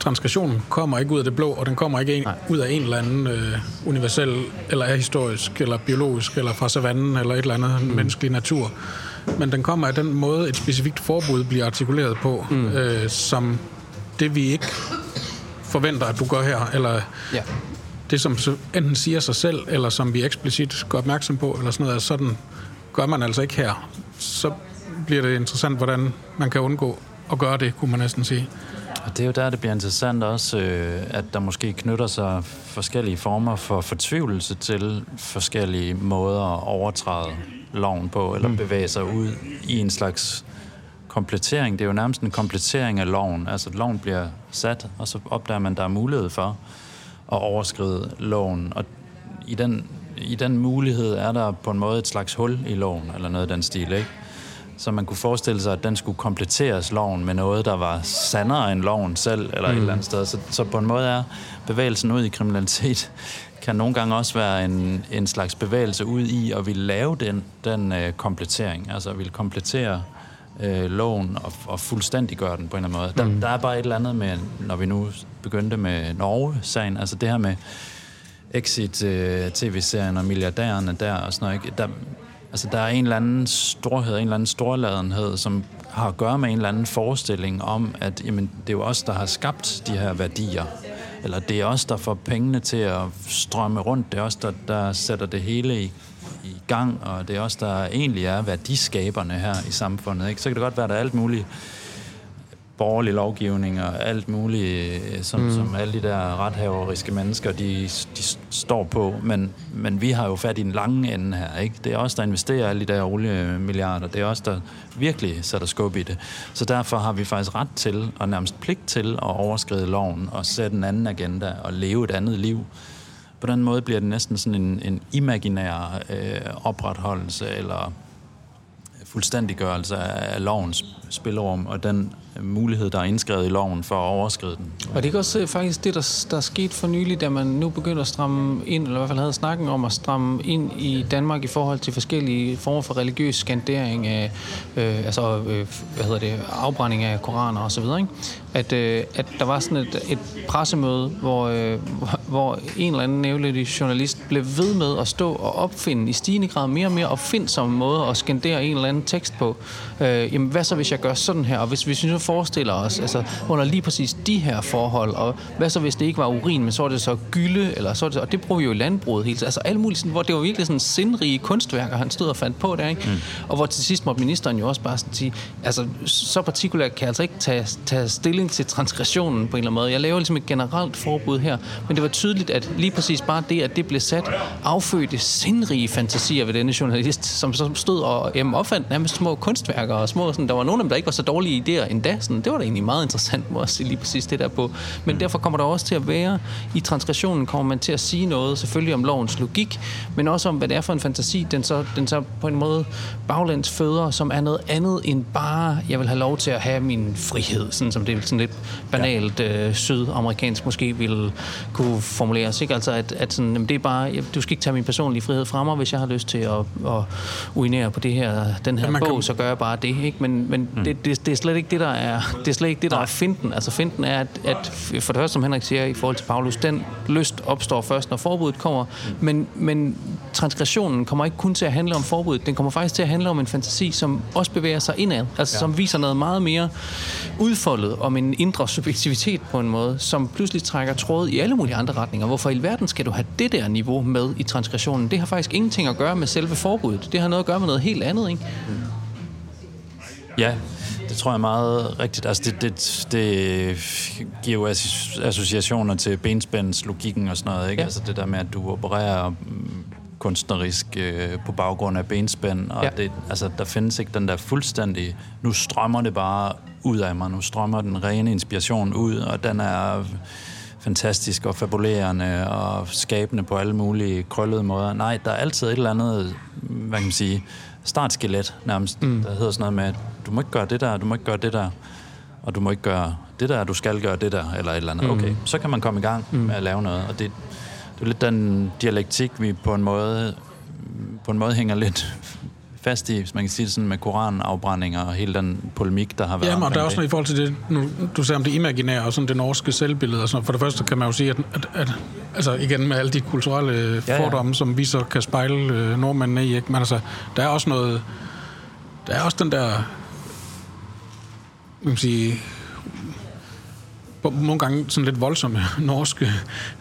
transgressionen kommer ikke ud af det blå, og den kommer ikke en, ud af en eller anden øh, universel, eller er historisk, eller biologisk, eller fra savannen, eller et eller andet mm. menneskelig natur. Men den kommer af den måde, et specifikt forbud bliver artikuleret på, mm. øh, som det vi ikke forventer, at du gør her, eller ja. det, som enten siger sig selv, eller som vi eksplicit gør opmærksom på, eller sådan noget, sådan gør man altså ikke her. Så bliver det interessant, hvordan man kan undgå at gøre det, kunne man næsten sige. Og det er jo der, det bliver interessant også, øh, at der måske knytter sig forskellige former for fortvivlelse til forskellige måder at overtræde loven på, eller mm. bevæge sig ud i en slags komplettering. Det er jo nærmest en komplettering af loven. Altså, loven bliver sat, og så opdager man, at der er mulighed for at overskride loven. Og i den, i den mulighed er der på en måde et slags hul i loven, eller noget af den stil, ikke? Så man kunne forestille sig, at den skulle kompletteres loven med noget, der var sandere end loven selv, eller mm. et eller andet sted. Så, så på en måde er bevægelsen ud i kriminalitet kan nogle gange også være en, en slags bevægelse ud i at ville lave den, den øh, komplettering. Altså ville komplettere øh, loven og, og fuldstændig gøre den på en eller anden måde. Der, mm. der er bare et eller andet med, når vi nu begyndte med Norge-sagen, altså det her med Exit-tv-serien øh, og milliardærerne der og sådan noget. Ikke? Der, altså der er en eller anden storhed, en eller anden storladenhed, som har at gøre med en eller anden forestilling om, at jamen, det er jo os, der har skabt de her værdier. Eller det er os, der får pengene til at strømme rundt. Det er os, der, der sætter det hele i i gang, og det er også der egentlig er værdiskaberne her i samfundet. Ikke? Så kan det godt være, at der er alt muligt borgerlig lovgivning og alt muligt, øh, som, mm. som alle de der rethaveriske mennesker, de, de står på. Men, men vi har jo fat i den lange ende her. Ikke? Det er også der investerer alle de der oliemilliarder. Det er også der virkelig sætter skub i det. Så derfor har vi faktisk ret til, og nærmest pligt til, at overskride loven og sætte en anden agenda og leve et andet liv på den måde bliver det næsten sådan en, en imaginær øh, opretholdelse eller fuldstændiggørelse af lovens spillerum og den mulighed, der er indskrevet i loven for at overskride den. Og det er også faktisk det, der, der er sket for nylig, da man nu begynder at stramme ind, eller i hvert fald havde snakken om at stramme ind i Danmark i forhold til forskellige former for religiøs skandering af, øh, altså, øh, hvad hedder det, afbrænding af koraner osv., ikke? At, øh, at der var sådan et, et pressemøde, hvor, øh, hvor en eller anden nævlig journalist blev ved med at stå og opfinde i stigende grad mere og mere opfindsomme måder at skandere en eller anden tekst på. Øh, jamen, hvad så, hvis jeg gør sådan her? Og hvis, hvis vi nu forestiller os, altså under lige præcis de her forhold, og hvad så hvis det ikke var urin, men så var det så gylde, eller så det så, og det bruger vi jo i landbruget hele tiden. Altså alle mulige, sådan, hvor det var virkelig sådan sindrige kunstværker, han stod og fandt på der, ikke? Mm. Og hvor til sidst måtte ministeren jo også bare sådan sige, altså så partikulært kan jeg altså ikke tage, tage stilling til transgressionen på en eller anden måde. Jeg laver ligesom et generelt forbud her, men det var tydeligt, at lige præcis bare det, at det blev sat, affødte sindrige fantasier ved denne journalist, som så stod og jamen, opfandt nærmest små kunstværker og små, sådan, der var nogle af dem, der ikke var så dårlige idéer endda, sådan, det var da egentlig meget interessant, må jeg sige lige præcis det der på. Men mm. derfor kommer der også til at være, i transgressionen kommer man til at sige noget, selvfølgelig om lovens logik, men også om, hvad det er for en fantasi, den så, den så på en måde baglæns føder, som er noget andet end bare, jeg vil have lov til at have min frihed, sådan som det er sådan lidt banalt ja. øh, sydamerikansk måske ville kunne formuleres. Ikke? Altså, at, at sådan, jamen, det er bare, du skal ikke tage min personlige frihed fra mig, hvis jeg har lyst til at, at urinere på det her, den her bog, kan... så gør jeg bare det. Ikke? Men, men mm. det, det, det, er slet ikke det, der er, det er, slet ikke det, der er finten. Altså finten er, at, at for det første, som Henrik siger i forhold til Paulus, den lyst opstår først, når forbuddet kommer, mm. men, men transgressionen kommer ikke kun til at handle om forbuddet, den kommer faktisk til at handle om en fantasi, som også bevæger sig indad, altså ja. som viser noget meget mere udfoldet om en indre subjektivitet på en måde, som pludselig trækker tråd i alle mulige andre retninger. Hvorfor i verden skal du have det der niveau med i transgressionen? Det har faktisk ingenting at gøre med selve forbuddet. Det har noget at gøre med noget helt andet, ikke? Ja, det tror jeg er meget rigtigt. Altså det, det, det giver jo associationer til benspænds logikken og sådan noget. Ikke? Ja. Altså det der med, at du opererer kunstnerisk øh, på baggrund af benspænd, og ja. det, altså, der findes ikke den der fuldstændig, nu strømmer det bare ud af mig, nu strømmer den rene inspiration ud, og den er fantastisk og fabulerende og skabende på alle mulige krøllede måder. Nej, der er altid et eller andet, hvad kan man sige, startskelet nærmest, mm. der hedder sådan noget med, at du må ikke gøre det der, du må ikke gøre det der, og du må ikke gøre det der, du skal gøre det der, eller et eller andet. Mm. Okay, så kan man komme i gang mm. med at lave noget, og det, det er lidt den dialektik, vi på en måde, på en måde hænger lidt fast i, hvis man kan sige det sådan, med koranafbrændinger og hele den polemik, der har været Ja, og der er også noget i forhold til det, nu, du sagde om det imaginære og sådan det norske selvbillede og sådan For det første kan man jo sige, at, at, at altså igen med alle de kulturelle ja, fordomme, ja. som vi så kan spejle øh, nordmændene i, ikke? men altså, der er også noget, der er også den der, man kan sige, nogle gange sådan lidt voldsomme norske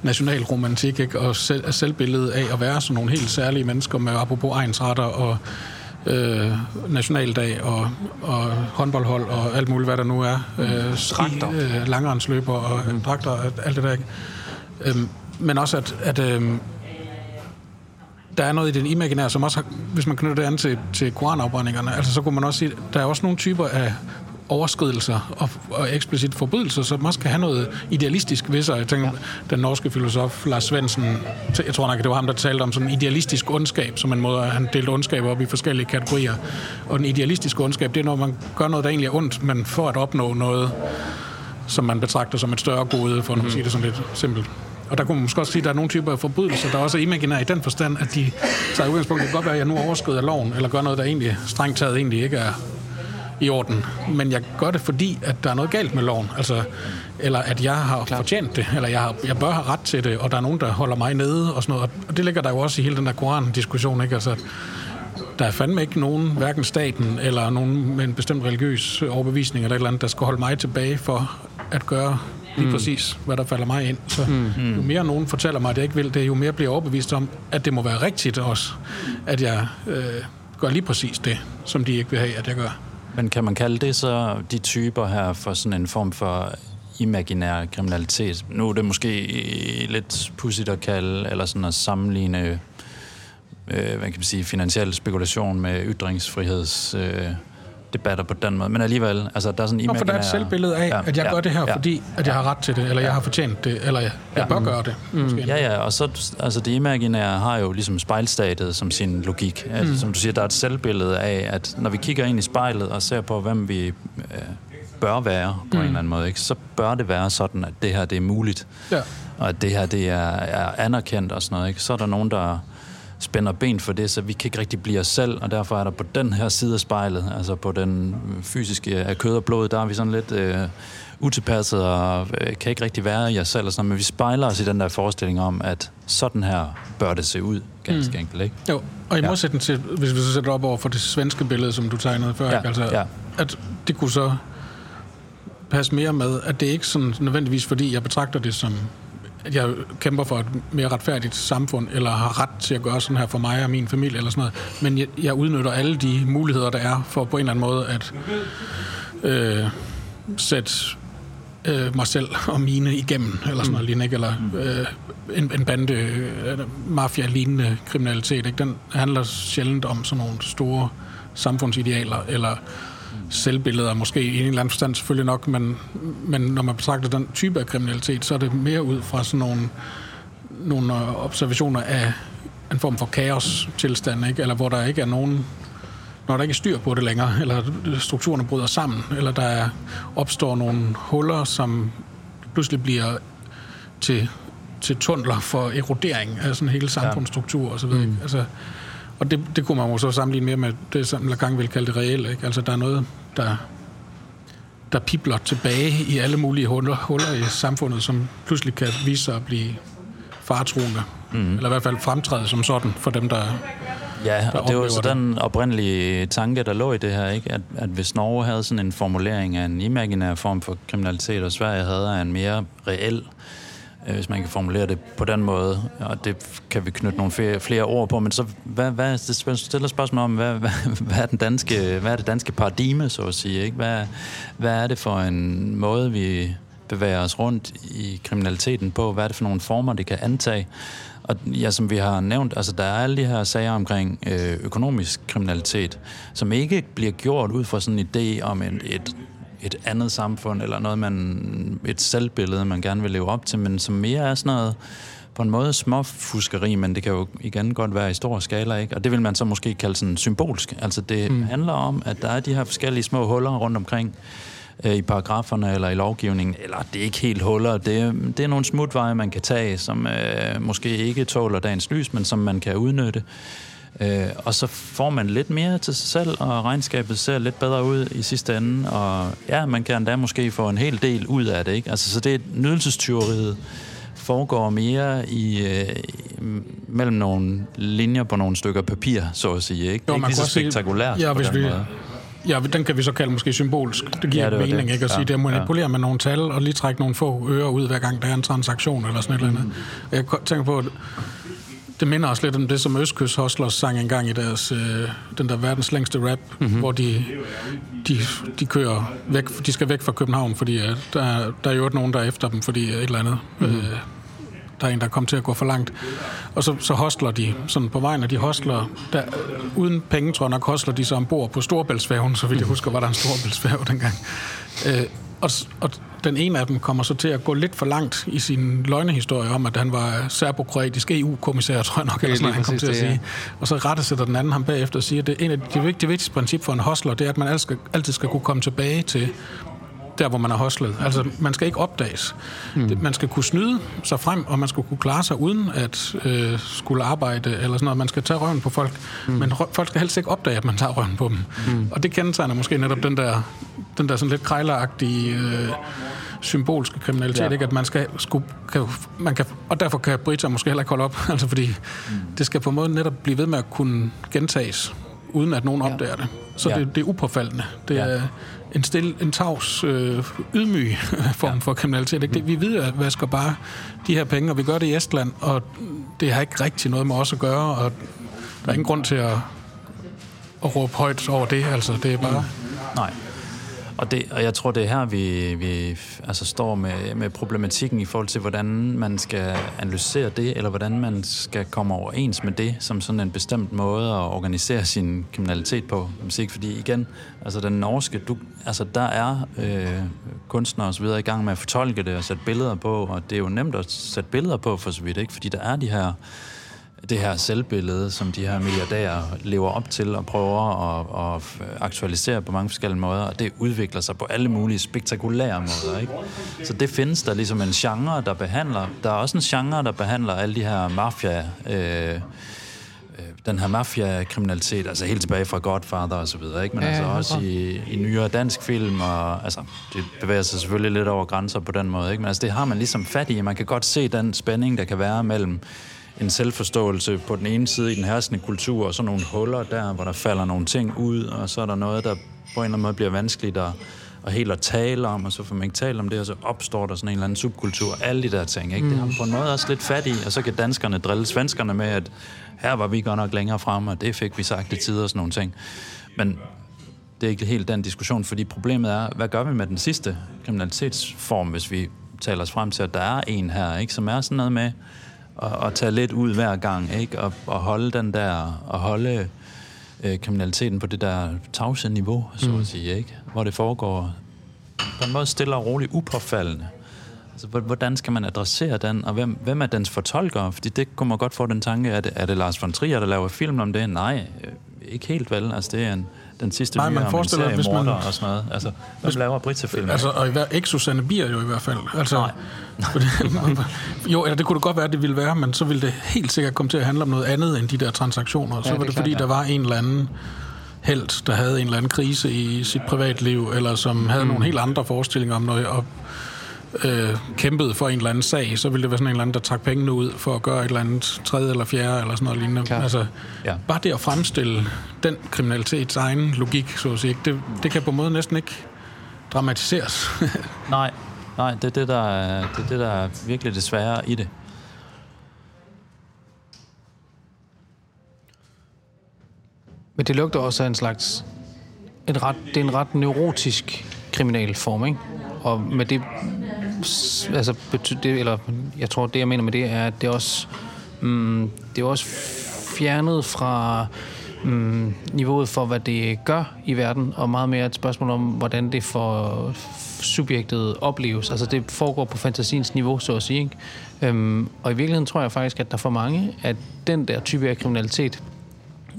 nationalromantik, ikke? og selv, selvbilledet af at være sådan nogle helt særlige mennesker med apropos egensretter og øh, nationaldag og, og håndboldhold og alt muligt, hvad der nu er. Øh, ski, øh, langrendsløber og mm. dragter og alt det der. Ikke? Øhm, men også, at, at øh, der er noget i den imaginære, som også har, hvis man knytter det an til, til koranafbrændingerne, altså så kunne man også sige, der er også nogle typer af overskridelser og, og eksplicit forbrydelser, som også kan have noget idealistisk ved sig. Jeg tænker, ja. den norske filosof Lars Svendsen, jeg tror nok, det var ham, der talte om sådan en idealistisk ondskab, som en måde, han delte ondskab op i forskellige kategorier. Og den idealistiske ondskab, det er, når man gør noget, der egentlig er ondt, men for at opnå noget, som man betragter som et større gode, for at mm. sige det sådan lidt simpelt. Og der kunne man måske også sige, at der er nogle typer af forbrydelser, der også er imaginære i den forstand, at de tager udgangspunkt. Det kan godt være, at jeg nu overskrider loven, eller gør noget, der egentlig strengt taget egentlig ikke er i orden. Men jeg gør det, fordi at der er noget galt med loven. Altså, eller at jeg har Klar. fortjent det, eller jeg, har, jeg bør have ret til det, og der er nogen, der holder mig nede og sådan noget. Og det ligger der jo også i hele den der Koran-diskussion, ikke? Altså, der er fandme ikke nogen, hverken staten eller nogen med en bestemt religiøs overbevisning eller et eller andet, der skal holde mig tilbage for at gøre lige mm. præcis, hvad der falder mig ind. Så mm. jo mere nogen fortæller mig, at jeg ikke vil det, jo mere bliver jeg overbevist om, at det må være rigtigt også, at jeg øh, gør lige præcis det, som de ikke vil have, at jeg gør. Men kan man kalde det så de typer her for sådan en form for imaginær kriminalitet? Nu er det måske lidt pudsigt at kalde, eller sådan at sammenligne øh, hvad kan man sige, finansiel spekulation med ytringsfriheds... Øh, debatter på den måde, men alligevel, altså der er sådan en imaginær... for der er et selvbillede af, ja, at jeg ja, gør det her, ja, fordi at jeg har ret til det, eller ja, jeg har fortjent det, eller jeg, jeg ja, bør gøre det. Mm. Ja, ja, og så, altså det imaginære har jo ligesom spejlstatet som sin logik. Altså, mm. Som du siger, der er et selvbillede af, at når vi kigger ind i spejlet og ser på, hvem vi øh, bør være på mm. en eller anden måde, ikke, så bør det være sådan, at det her det er muligt. Ja. Og at det her det er, er anerkendt og sådan noget. Ikke? Så er der nogen, der spænder ben for det, så vi kan ikke rigtig blive os selv, og derfor er der på den her side af spejlet, altså på den fysiske af kød og blod, der er vi sådan lidt øh, utilpasset og øh, kan ikke rigtig være i os selv, og sådan, men vi spejler os i den der forestilling om, at sådan her bør det se ud, ganske mm. enkelt, ikke? Jo, og i modsætning til, hvis vi så sætter op over for det svenske billede, som du tegnede før, ja. altså, ja. at det kunne så passe mere med, at det ikke sådan nødvendigvis, fordi jeg betragter det som at jeg kæmper for et mere retfærdigt samfund, eller har ret til at gøre sådan her for mig og min familie, eller sådan noget. Men jeg, jeg udnytter alle de muligheder, der er for på en eller anden måde at øh, sætte øh, mig selv og mine igennem, eller sådan noget lignende, ikke? eller øh, en, en bande øh, mafia-lignende kriminalitet. Ikke? Den handler sjældent om sådan nogle store samfundsidealer, eller selvbilleder, måske i en eller anden forstand selvfølgelig nok, men, men når man betragter den type af kriminalitet, så er det mere ud fra sådan nogle, nogle observationer af en form for kaos-tilstand, ikke? eller hvor der ikke er nogen når der ikke er styr på det længere, eller strukturerne bryder sammen, eller der er, opstår nogle huller, som pludselig bliver til til tunneler for erodering af sådan hele samfundsstruktur og så videre. Mm. Altså, og det, det kunne man jo så sammenligne mere med det, som Lacan vil kalde det reelle. Ikke? Altså, der er noget, der, der pipler tilbage i alle mulige huller, huller i samfundet, som pludselig kan vise sig at blive faretruende. Mm. Eller i hvert fald fremtræde som sådan for dem, der Ja, og det var så den oprindelige tanke, der lå i det her, ikke? At, at hvis Norge havde sådan en formulering af en imaginær form for kriminalitet, og Sverige havde en mere reel, øh, Øh, hvis man kan formulere det på den måde, og det kan vi knytte nogle flere, flere ord på, men så hvad, hvad, det stiller spørgsmål om, hvad, hvad, hvad, er den danske, hvad er det danske paradigme, så at sige, ikke? Hvad, hvad er det for en måde, vi bevæger os rundt i kriminaliteten på? Hvad er det for nogle former, det kan antage? Og ja, som vi har nævnt, altså der er alle de her sager omkring øh, økonomisk kriminalitet, som ikke bliver gjort ud fra sådan en idé om en, et, et andet samfund, eller noget, man, et selvbillede, man gerne vil leve op til, men som mere er sådan noget, på en måde småfuskeri, men det kan jo igen godt være i stor skala, ikke? Og det vil man så måske kalde sådan symbolsk. Altså det mm. handler om, at der er de her forskellige små huller rundt omkring, øh, i paragraferne eller i lovgivningen, eller det er ikke helt huller, det, det er nogle smutveje, man kan tage, som øh, måske ikke tåler dagens lys, men som man kan udnytte. Øh, og så får man lidt mere til sig selv, og regnskabet ser lidt bedre ud i sidste ende, og ja, man kan endda måske få en hel del ud af det, ikke? Altså, så det er nydelsestyveriet foregår mere i øh, mellem nogle linjer på nogle stykker papir, så at sige. Ikke? Det er ikke lige så spektakulært ja, hvis vi, måde. Ja, den kan vi så kalde måske symbolsk. Det giver ja, det mening, det. ikke? At ja, sige, det er manipulere ja. med nogle tal, og lige trække nogle få øre ud, hver gang der er en transaktion, eller sådan et eller andet. Jeg tænker på, det minder også lidt om det, som Østkyst Hustlers sang engang i deres, øh, den der verdens længste rap, mm-hmm. hvor de, de, de kører væk, de skal væk fra København, fordi øh, der, der er jo nogen, der er efter dem, fordi et eller andet. Mm-hmm. Øh, der er en, der er kommet til at gå for langt. Og så, så hostler de sådan på vejen, og de hostler, der, uden penge, tror jeg nok, hostler de så ombord på Storbæltsfærgen, så vidt jeg husker, var der en Storbæltsfærge dengang. Øh, og, og den ene af dem kommer så til at gå lidt for langt i sin løgnehistorie om, at han var serbokroatisk EU-kommissær, tror jeg nok, eller sådan han kom til at sige. Og så rettesætter den anden ham bagefter og siger, at det, en af de vigtigste, vigtigste princip for en hostler, det er, at man altid skal, altid skal kunne komme tilbage til der hvor man har hostlet. Altså, man skal ikke opdages. Mm. Man skal kunne snyde sig frem, og man skal kunne klare sig uden at øh, skulle arbejde eller sådan noget. Man skal tage røven på folk, mm. men folk skal helst ikke opdage, at man tager røven på dem. Mm. Og det kendetegner måske netop den der, den der sådan lidt krejleragtige... Øh, symbolske kriminalitet, ja. ikke? at man skal, skulle, kan, man kan, og derfor kan Brita måske heller ikke holde op, altså fordi mm. det skal på en måde netop blive ved med at kunne gentages, uden at nogen ja. opdager det. Så ja. det, det er upåfaldende. Det ja. er, en, stil, en tavs, øh, ydmyg form ja. for kriminalitet. Ikke? Det, vi ved, at vasker bare de her penge, og vi gør det i Estland, og det har ikke rigtig noget med os at gøre, og der er ingen grund til at, at råbe højt over det. Altså, det er bare... Mm. Nej. Og, det, og jeg tror, det er her, vi, vi altså står med, med problematikken i forhold til, hvordan man skal analysere det, eller hvordan man skal komme overens med det, som sådan en bestemt måde at organisere sin kriminalitet på. Musik. Fordi igen, altså den norske, du, altså der er øh, kunstnere osv. så videre i gang med at fortolke det og sætte billeder på, og det er jo nemt at sætte billeder på for så vidt, ikke? Fordi der er de her det her selvbillede, som de her milliardærer lever op til og prøver at, at aktualisere på mange forskellige måder, og det udvikler sig på alle mulige spektakulære måder. Ikke? Så det findes der ligesom en genre, der behandler. Der er også en genre, der behandler alle de her mafia... Øh, øh den her mafia-kriminalitet, altså helt tilbage fra Godfather og så videre, ikke? men ja, altså også i, i nyere dansk film, og altså, det bevæger sig selvfølgelig lidt over grænser på den måde, ikke? men altså, det har man ligesom fat i. Man kan godt se den spænding, der kan være mellem en selvforståelse på den ene side i den herskende kultur, og så nogle huller der, hvor der falder nogle ting ud, og så er der noget, der på en eller anden måde bliver vanskeligt at, at helt at tale om, og så får man ikke tale om det, og så opstår der sådan en eller anden subkultur, alle de der ting. Ikke? Mm. Det har man på en måde også lidt fat i, og så kan danskerne drille svenskerne med, at her var vi godt nok længere frem, og det fik vi sagt i tider og sådan nogle ting. Men det er ikke helt den diskussion, fordi problemet er, hvad gør vi med den sidste kriminalitetsform, hvis vi taler os frem til, at der er en her, ikke, som er sådan noget med, at, at tage lidt ud hver gang, ikke? Og, og holde den der, og holde øh, kriminaliteten på det der tavse niveau, så mm. at sige, ikke? Hvor det foregår på en måde stille og roligt upåfaldende. Altså, hvordan skal man adressere den, og hvem, hvem er dens fortolker? Fordi det kunne man godt få den tanke, er det, er det Lars von Trier, der laver film om det? Nej, øh, ikke helt vel. Altså, det er en den sidste Nej, man om en forestiller, serie hvis man- og sådan noget. Altså, hvem laver Brita-film? Altså, og i hver, ikke Susanne Bier jo i hvert fald. Altså, Nej. fordi, jo, eller det kunne det godt være, det ville være, men så ville det helt sikkert komme til at handle om noget andet end de der transaktioner. Så Ja, var det det klart, fordi, ja. der var en eller anden held, der havde en eller anden krise i sit privatliv, eller som havde mm. nogle helt andre forestillinger om noget, og øh, kæmpede for en eller anden sag, så ville det være sådan en eller anden, der trak pengene ud for at gøre et eller andet tredje eller fjerde, eller sådan noget lignende. Klart. Altså, Ja. bare det at fremstille den kriminalitets egen logik, så at sige, det, det kan på en måde næsten ikke dramatiseres. Nej, nej, det er det, der er, det er, det, der er virkelig det svære i det. Men det lugter også af en slags... En ret, det er en ret neurotisk kriminalform, ikke? Og med det... Altså, bety, det, eller jeg tror, det jeg mener med det er, at det også... Mm, det er også fjernet fra mm, niveauet for, hvad det gør i verden, og meget mere et spørgsmål om, hvordan det for subjektet opleves. Altså det foregår på fantasiens niveau, så at sige. Ikke? Øhm, og i virkeligheden tror jeg faktisk, at der for mange, at den der type af kriminalitet,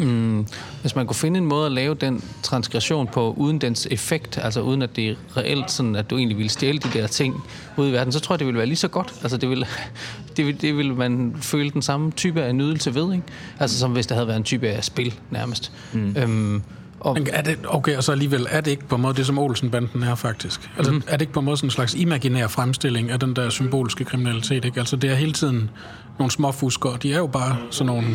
Mm, hvis man kunne finde en måde at lave den transgression på, uden dens effekt, altså uden at det er reelt sådan, at du egentlig ville stjæle de der ting ude i verden, så tror jeg, det ville være lige så godt. Altså det ville, det ville, det ville man føle den samme type af nydelse ved, ikke? Altså som hvis der havde været en type af spil, nærmest. Mm. Øhm, og, er det, okay, og så alligevel, er det ikke på en måde det, som Olsenbanden er faktisk? Altså, mm. er det ikke på en måde sådan en slags imaginær fremstilling af den der symbolske kriminalitet, ikke? Altså, det er hele tiden nogle små fuskere. De er jo bare sådan nogle,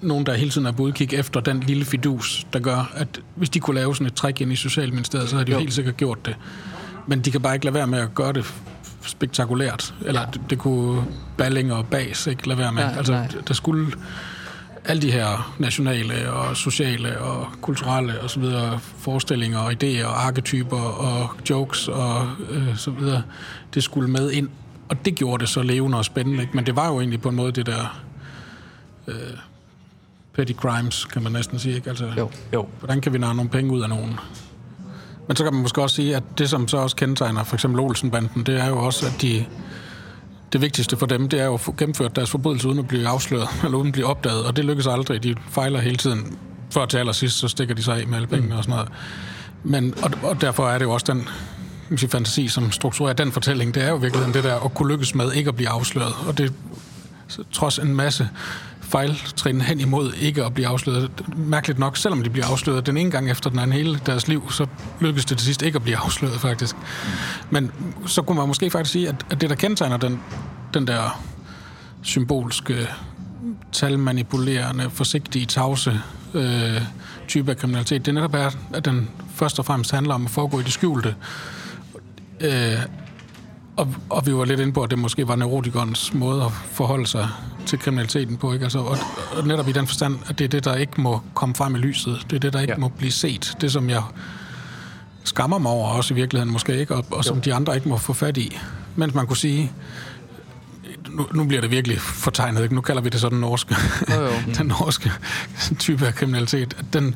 nogen, der hele tiden er på udkig efter den lille fidus, der gør, at hvis de kunne lave sådan et træk ind i Socialministeriet, så havde de jo, Jo. helt sikkert gjort det. Men de kan bare ikke lade være med at gøre det spektakulært. Eller ja. det, det kunne Balling og Bas ikke lade være med. Nej, altså, nej. der skulle alle de her nationale og sociale og kulturelle og så videre forestillinger og idéer og arketyper og jokes og øh, så videre, det skulle med ind. Og det gjorde det så levende og spændende. Ikke? Men det var jo egentlig på en måde det der øh, petty crimes, kan man næsten sige. Ikke? Altså, jo. Jo, Hvordan kan vi narre nogle penge ud af nogen? Men så kan man måske også sige, at det, som så også kendetegner for eksempel Olsenbanden, det er jo også, at de, det vigtigste for dem, det er jo at få gennemført deres forbrydelse uden at blive afsløret, eller uden at blive opdaget, og det lykkes aldrig. De fejler hele tiden. Før til allersidst, så stikker de sig af med alle pengene og sådan noget. Men, og, og derfor er det jo også den sige, fantasi, som strukturerer den fortælling. Det er jo i virkeligheden det der at kunne lykkes med ikke at blive afsløret. Og det trods en masse fejltrin hen imod ikke at blive afsløret. Mærkeligt nok, selvom de bliver afsløret den ene gang efter den anden hele deres liv, så lykkes det til sidst ikke at blive afsløret faktisk. Men så kunne man måske faktisk sige, at, at det der kendetegner den, den der symbolske, talmanipulerende, forsigtige, tavse øh, type af kriminalitet, det er netop er, at den først og fremmest handler om at foregå i det skjulte. Øh, og, og vi var lidt inde på, at det måske var neurotikernes måde at forholde sig til kriminaliteten på. Ikke? Altså, og, og netop i den forstand, at det er det, der ikke må komme frem i lyset. Det er det, der ikke Ja. må blive set. Det, som jeg skammer mig over også i virkeligheden måske ikke, og, og som de andre ikke må få fat i. Mens man kunne sige, nu, nu bliver det virkelig fortegnet, ikke? nu kalder vi det så den norske, Jo, jo. den norske type af kriminalitet. Den,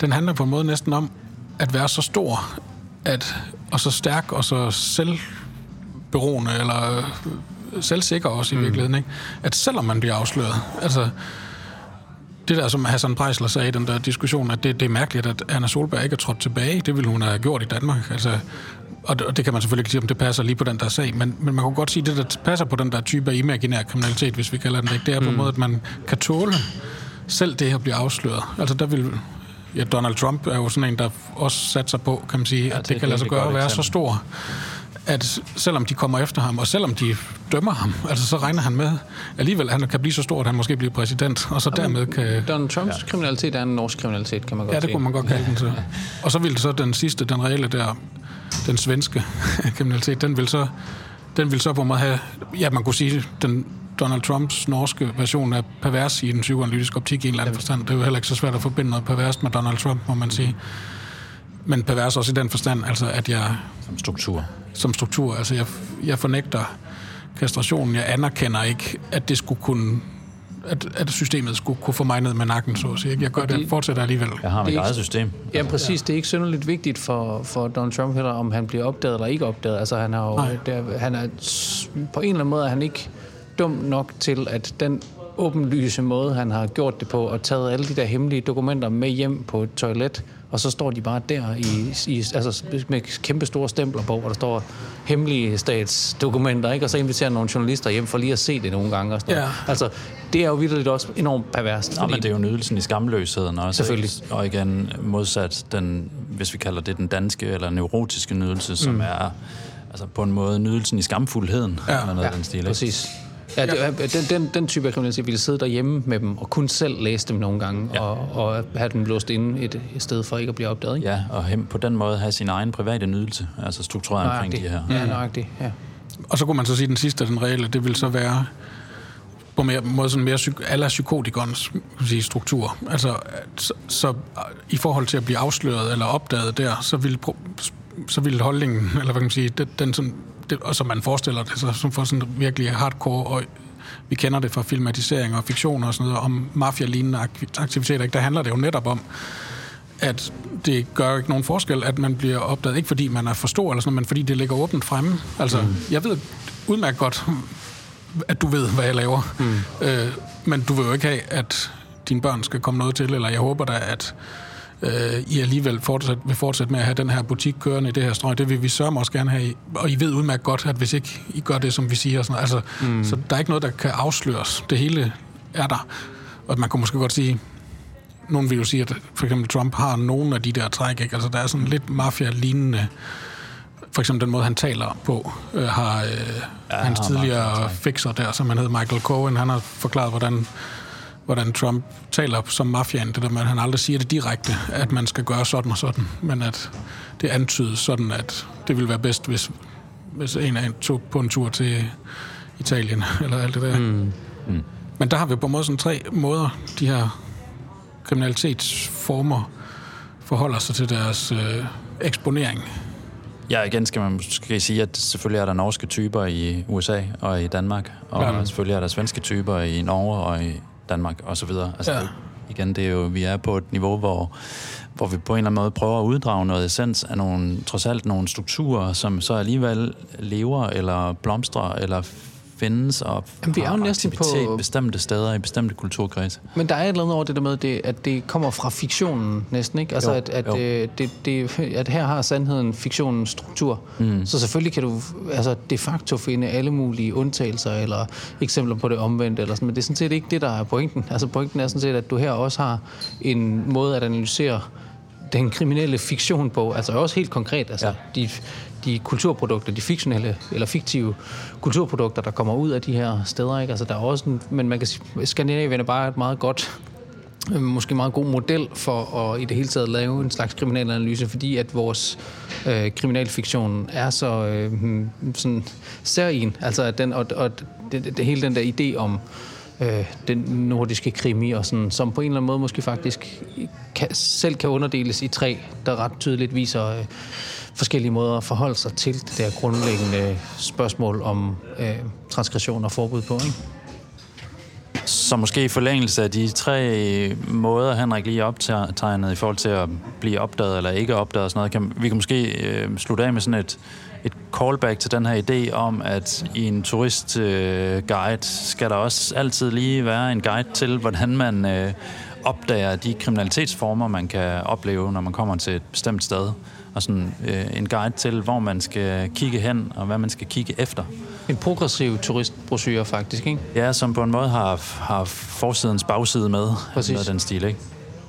den handler på en måde næsten om at være så stor, at, og så stærk og så selvberoende, eller selvsikker også i mm. virkeligheden, ikke? at selvom man bliver afsløret, altså det der, som Hassan Preisler sagde i den der diskussion, at det, det er mærkeligt, at Anna Solberg ikke er trådt tilbage. Det ville hun have gjort i Danmark. Altså, og det, og det kan man selvfølgelig ikke sige, om det passer lige på den der sag, men, men man kunne godt sige, at det, der passer på den der type af imaginær kriminalitet, hvis vi kalder den det, det er på en måde, at man kan tåle selv det at blive afsløret. Altså der vil... Ja, Donald Trump er jo sådan en, der også satser på, kan man sige, ja, at det det, kan lade sig gøre at godt være så eksempel. stor, at selvom de kommer efter ham, og selvom de dømmer ham, altså så regner han med, alligevel at han kan blive så stor, at han måske bliver præsident, og så dermed kan... Donald Trumps ja. kriminalitet er en norsk kriminalitet, kan man godt Ja, det sige. kunne man godt kalde den så. Og så ville så den sidste, den reelle der, den svenske kriminalitet, den vil så, den vil så på en måde have, ja, man kunne sige, den Donald Trumps norske version er pervers i den psykoanalytiske optik i en eller anden forstand. Det er jo heller ikke så svært at forbinde noget pervers med Donald Trump, må man sige. Men pervers også i den forstand, altså at jeg som struktur. Som struktur, altså jeg, jeg fornægter kastrationen. Jeg anerkender ikke, at det skulle kunne at, at systemet skulle kunne få mig ned med nakken, så at sige. ikke? Jeg gør det, fortsætter alligevel. Jeg har mit Det er eget system. Ja, præcis. Det er ikke synderligt vigtigt for, for Donald Trump heller, om han bliver opdaget eller ikke opdaget. Altså, han, har jo, der, han er på en eller anden måde er han ikke dum nok til, at den åbenlyse måde, han har gjort det på, og taget alle de der hemmelige dokumenter med hjem på et toilet, og så står de bare der i, i, altså med kæmpe store stempler på, hvor der står hemmelige statsdokumenter, ikke? og så inviterer nogle journalister hjem for lige at se det nogle gange. Og sådan Ja. Altså, det er jo vildt også enormt perverst. Nå, men det er jo nydelsen i skamløsheden også. Selvfølgelig. Og igen modsat den, hvis vi kalder det den danske eller neurotiske nydelse, som mm. er altså på en måde nydelsen i skamfuldheden, Ja. eller noget af den stil. Ikke? Præcis. Ja, det, er- den, den, den type af kriminalitet ville sidde derhjemme med dem, og kun selv læse dem nogle gange, ja. og, og have dem låst inde et, et sted for ikke at blive opdaget. Ikke? Ja, og hem, på den måde have sin egen private nydelse, altså struktureret omkring de her. Ja, nøjagtigt. Ja. Og så kunne man så sige, at den sidste, den reelle, det vil så være på mere, måde sådan mere psyk, kan man sige, struktur. Altså, at så, så i forhold til at blive afsløret eller opdaget der, så vil, pro- så vil holdningen, eller hvad kan man sige, den, den sådan, det, og som man forestiller det, så som for sådan virkelig hardcore, og vi kender det fra filmatisering og fiktion og sådan noget, om mafia-lignende ak- aktiviteter, ikke? der handler det jo netop om, at det gør ikke nogen forskel, at man bliver opdaget, ikke fordi man er for stor eller sådan noget, men fordi det ligger åbent fremme. Altså, mm. jeg ved udmærket godt, at du ved, hvad jeg laver, mm. øh, men du vil jo ikke have, at dine børn skal komme noget til, eller jeg håber da, at øh, I alligevel fortsat, vil fortsætte med at have den her butik kørende i det her strøg. Det vil vi sørge også gerne have. Og I ved udmærket godt, at hvis ikke I gør det, som vi siger, sådan, altså, mm. så der er ikke noget, der kan afsløres. Det hele er der. Og man kunne måske godt sige, nogen vil jo sige, at for eksempel Trump har nogle af de der træk, ikke? Altså, der er sådan lidt mafia-lignende for eksempel den måde, han taler på, øh, har øh, ja, hans har tidligere fixer der, som han hed Michael Cohen, han har forklaret, hvordan, hvordan Trump taler som mafiaen, det der med, at han aldrig siger det direkte, at man skal gøre sådan og sådan, men at det antydes sådan, at det ville være bedst, hvis, hvis en af en tog på en tur til Italien, eller alt det der. Mm. Mm. Men der har vi på en måde sådan tre måder, de her kriminalitetsformer forholder sig til deres øh, eksponering. Ja, igen skal man måske sige, at selvfølgelig er der norske typer i USA og i Danmark, og Ja. selvfølgelig er der svenske typer i Norge og i Danmark og så videre. Altså, Ja. igen, det er jo, vi er på et niveau, hvor, hvor vi på en eller anden måde prøver at uddrage noget essens af nogle, trods alt nogle strukturer, som så alligevel lever eller blomstrer eller findes og Jamen, vi er jo næsten på- bestemte steder i bestemte kulturkredse. Men der er et eller andet over det der med, det, at det kommer fra fiktionen næsten, ikke? Altså, Jo, at, at, jo. øh, det, det, at her har sandheden fiktionens struktur. Mm. Så selvfølgelig kan du altså, de facto finde alle mulige undtagelser eller eksempler på det omvendte, eller sådan, men det er sådan set ikke det, der er pointen. Altså pointen er sådan set, at du her også har en måde at analysere den kriminelle fiktion på, altså også helt konkret, altså ja. de, de kulturprodukter, de fiktionelle eller fiktive kulturprodukter, der kommer ud af de her steder, ikke? Altså der er også en, men man kan sige, Skandinavien er bare et meget godt øh, måske meget god model for at i det hele taget lave en slags kriminalanalyse, fordi at vores øh, kriminalfiktion er så øh, hmm, sådan særlig, altså at den, og, og det, det, det, hele den der idé om øh, den nordiske krimi, og sådan, som på en eller anden måde måske faktisk kan, selv kan underdeles i tre, der ret tydeligt viser øh, forskellige måder at forholde sig til det der grundlæggende øh, spørgsmål om øh, transgression og forbud på. Ikke? Så måske i forlængelse af de tre øh, måder, Henrik lige optegnede i forhold til at blive opdaget eller ikke opdaget og sådan noget, kan, vi kan måske øh, slutte af med sådan et, et callback til den her idé om, at i en turistguide guide skal der også altid lige være en guide til, hvordan man øh, opdager de kriminalitetsformer, man kan opleve, når man kommer til et bestemt sted. Og sådan øh, en guide til, hvor man skal kigge hen, og hvad man skal kigge efter. En progressiv turistbrochure faktisk, ikke? Ja, som på en måde har, har forsidens bagside med. Præcis. Af den stil, ikke?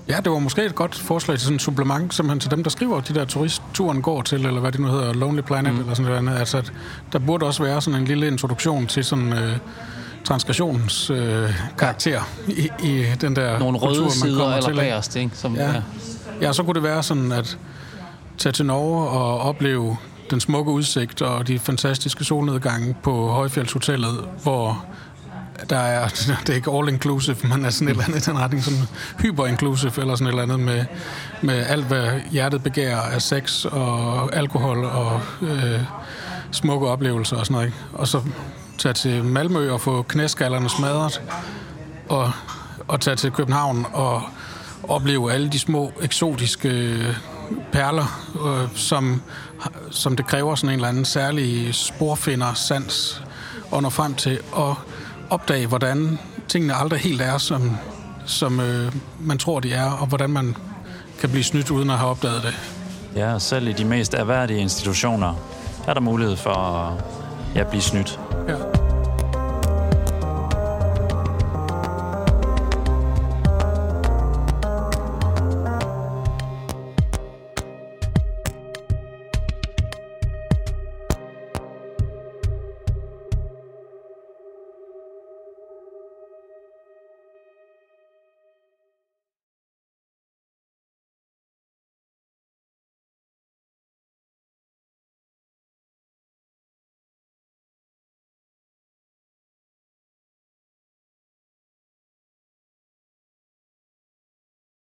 Ja, det var måske et godt forslag til sådan en supplement, simpelthen til dem, der skriver de der turistturen går til, eller hvad det nu hedder, Lonely Planet, mm. eller sådan noget. Altså, at der burde også være sådan en lille introduktion til sådan øh, transgressionens øh, karakter i, i den der Nogle røde kultur, man sider kommer eller til, bagerst, ikke? Som, Ja. ja. ja, så kunne det være sådan, at tage til Norge og opleve den smukke udsigt og de fantastiske solnedgange på Højfjeldshotellet, hvor der er, det er ikke all inclusive, men er sådan et eller andet i den retning, sådan hyper inclusive eller sådan et eller andet med, med alt, hvad hjertet begærer af sex og alkohol og øh, smukke oplevelser og sådan noget. Ikke? Og så tage til Malmø og få knæskallerne smadret og, og tage til København og opleve alle de små eksotiske øh, perler, øh, som, som det kræver sådan en eller anden særlig sporfinder sans og nå frem til og opdage, hvordan tingene aldrig helt er, som, som øh, man tror, de er, og hvordan man kan blive snydt uden at have opdaget det. Ja, selv i de mest erhverdige institutioner er der mulighed for at ja, blive snydt. Ja.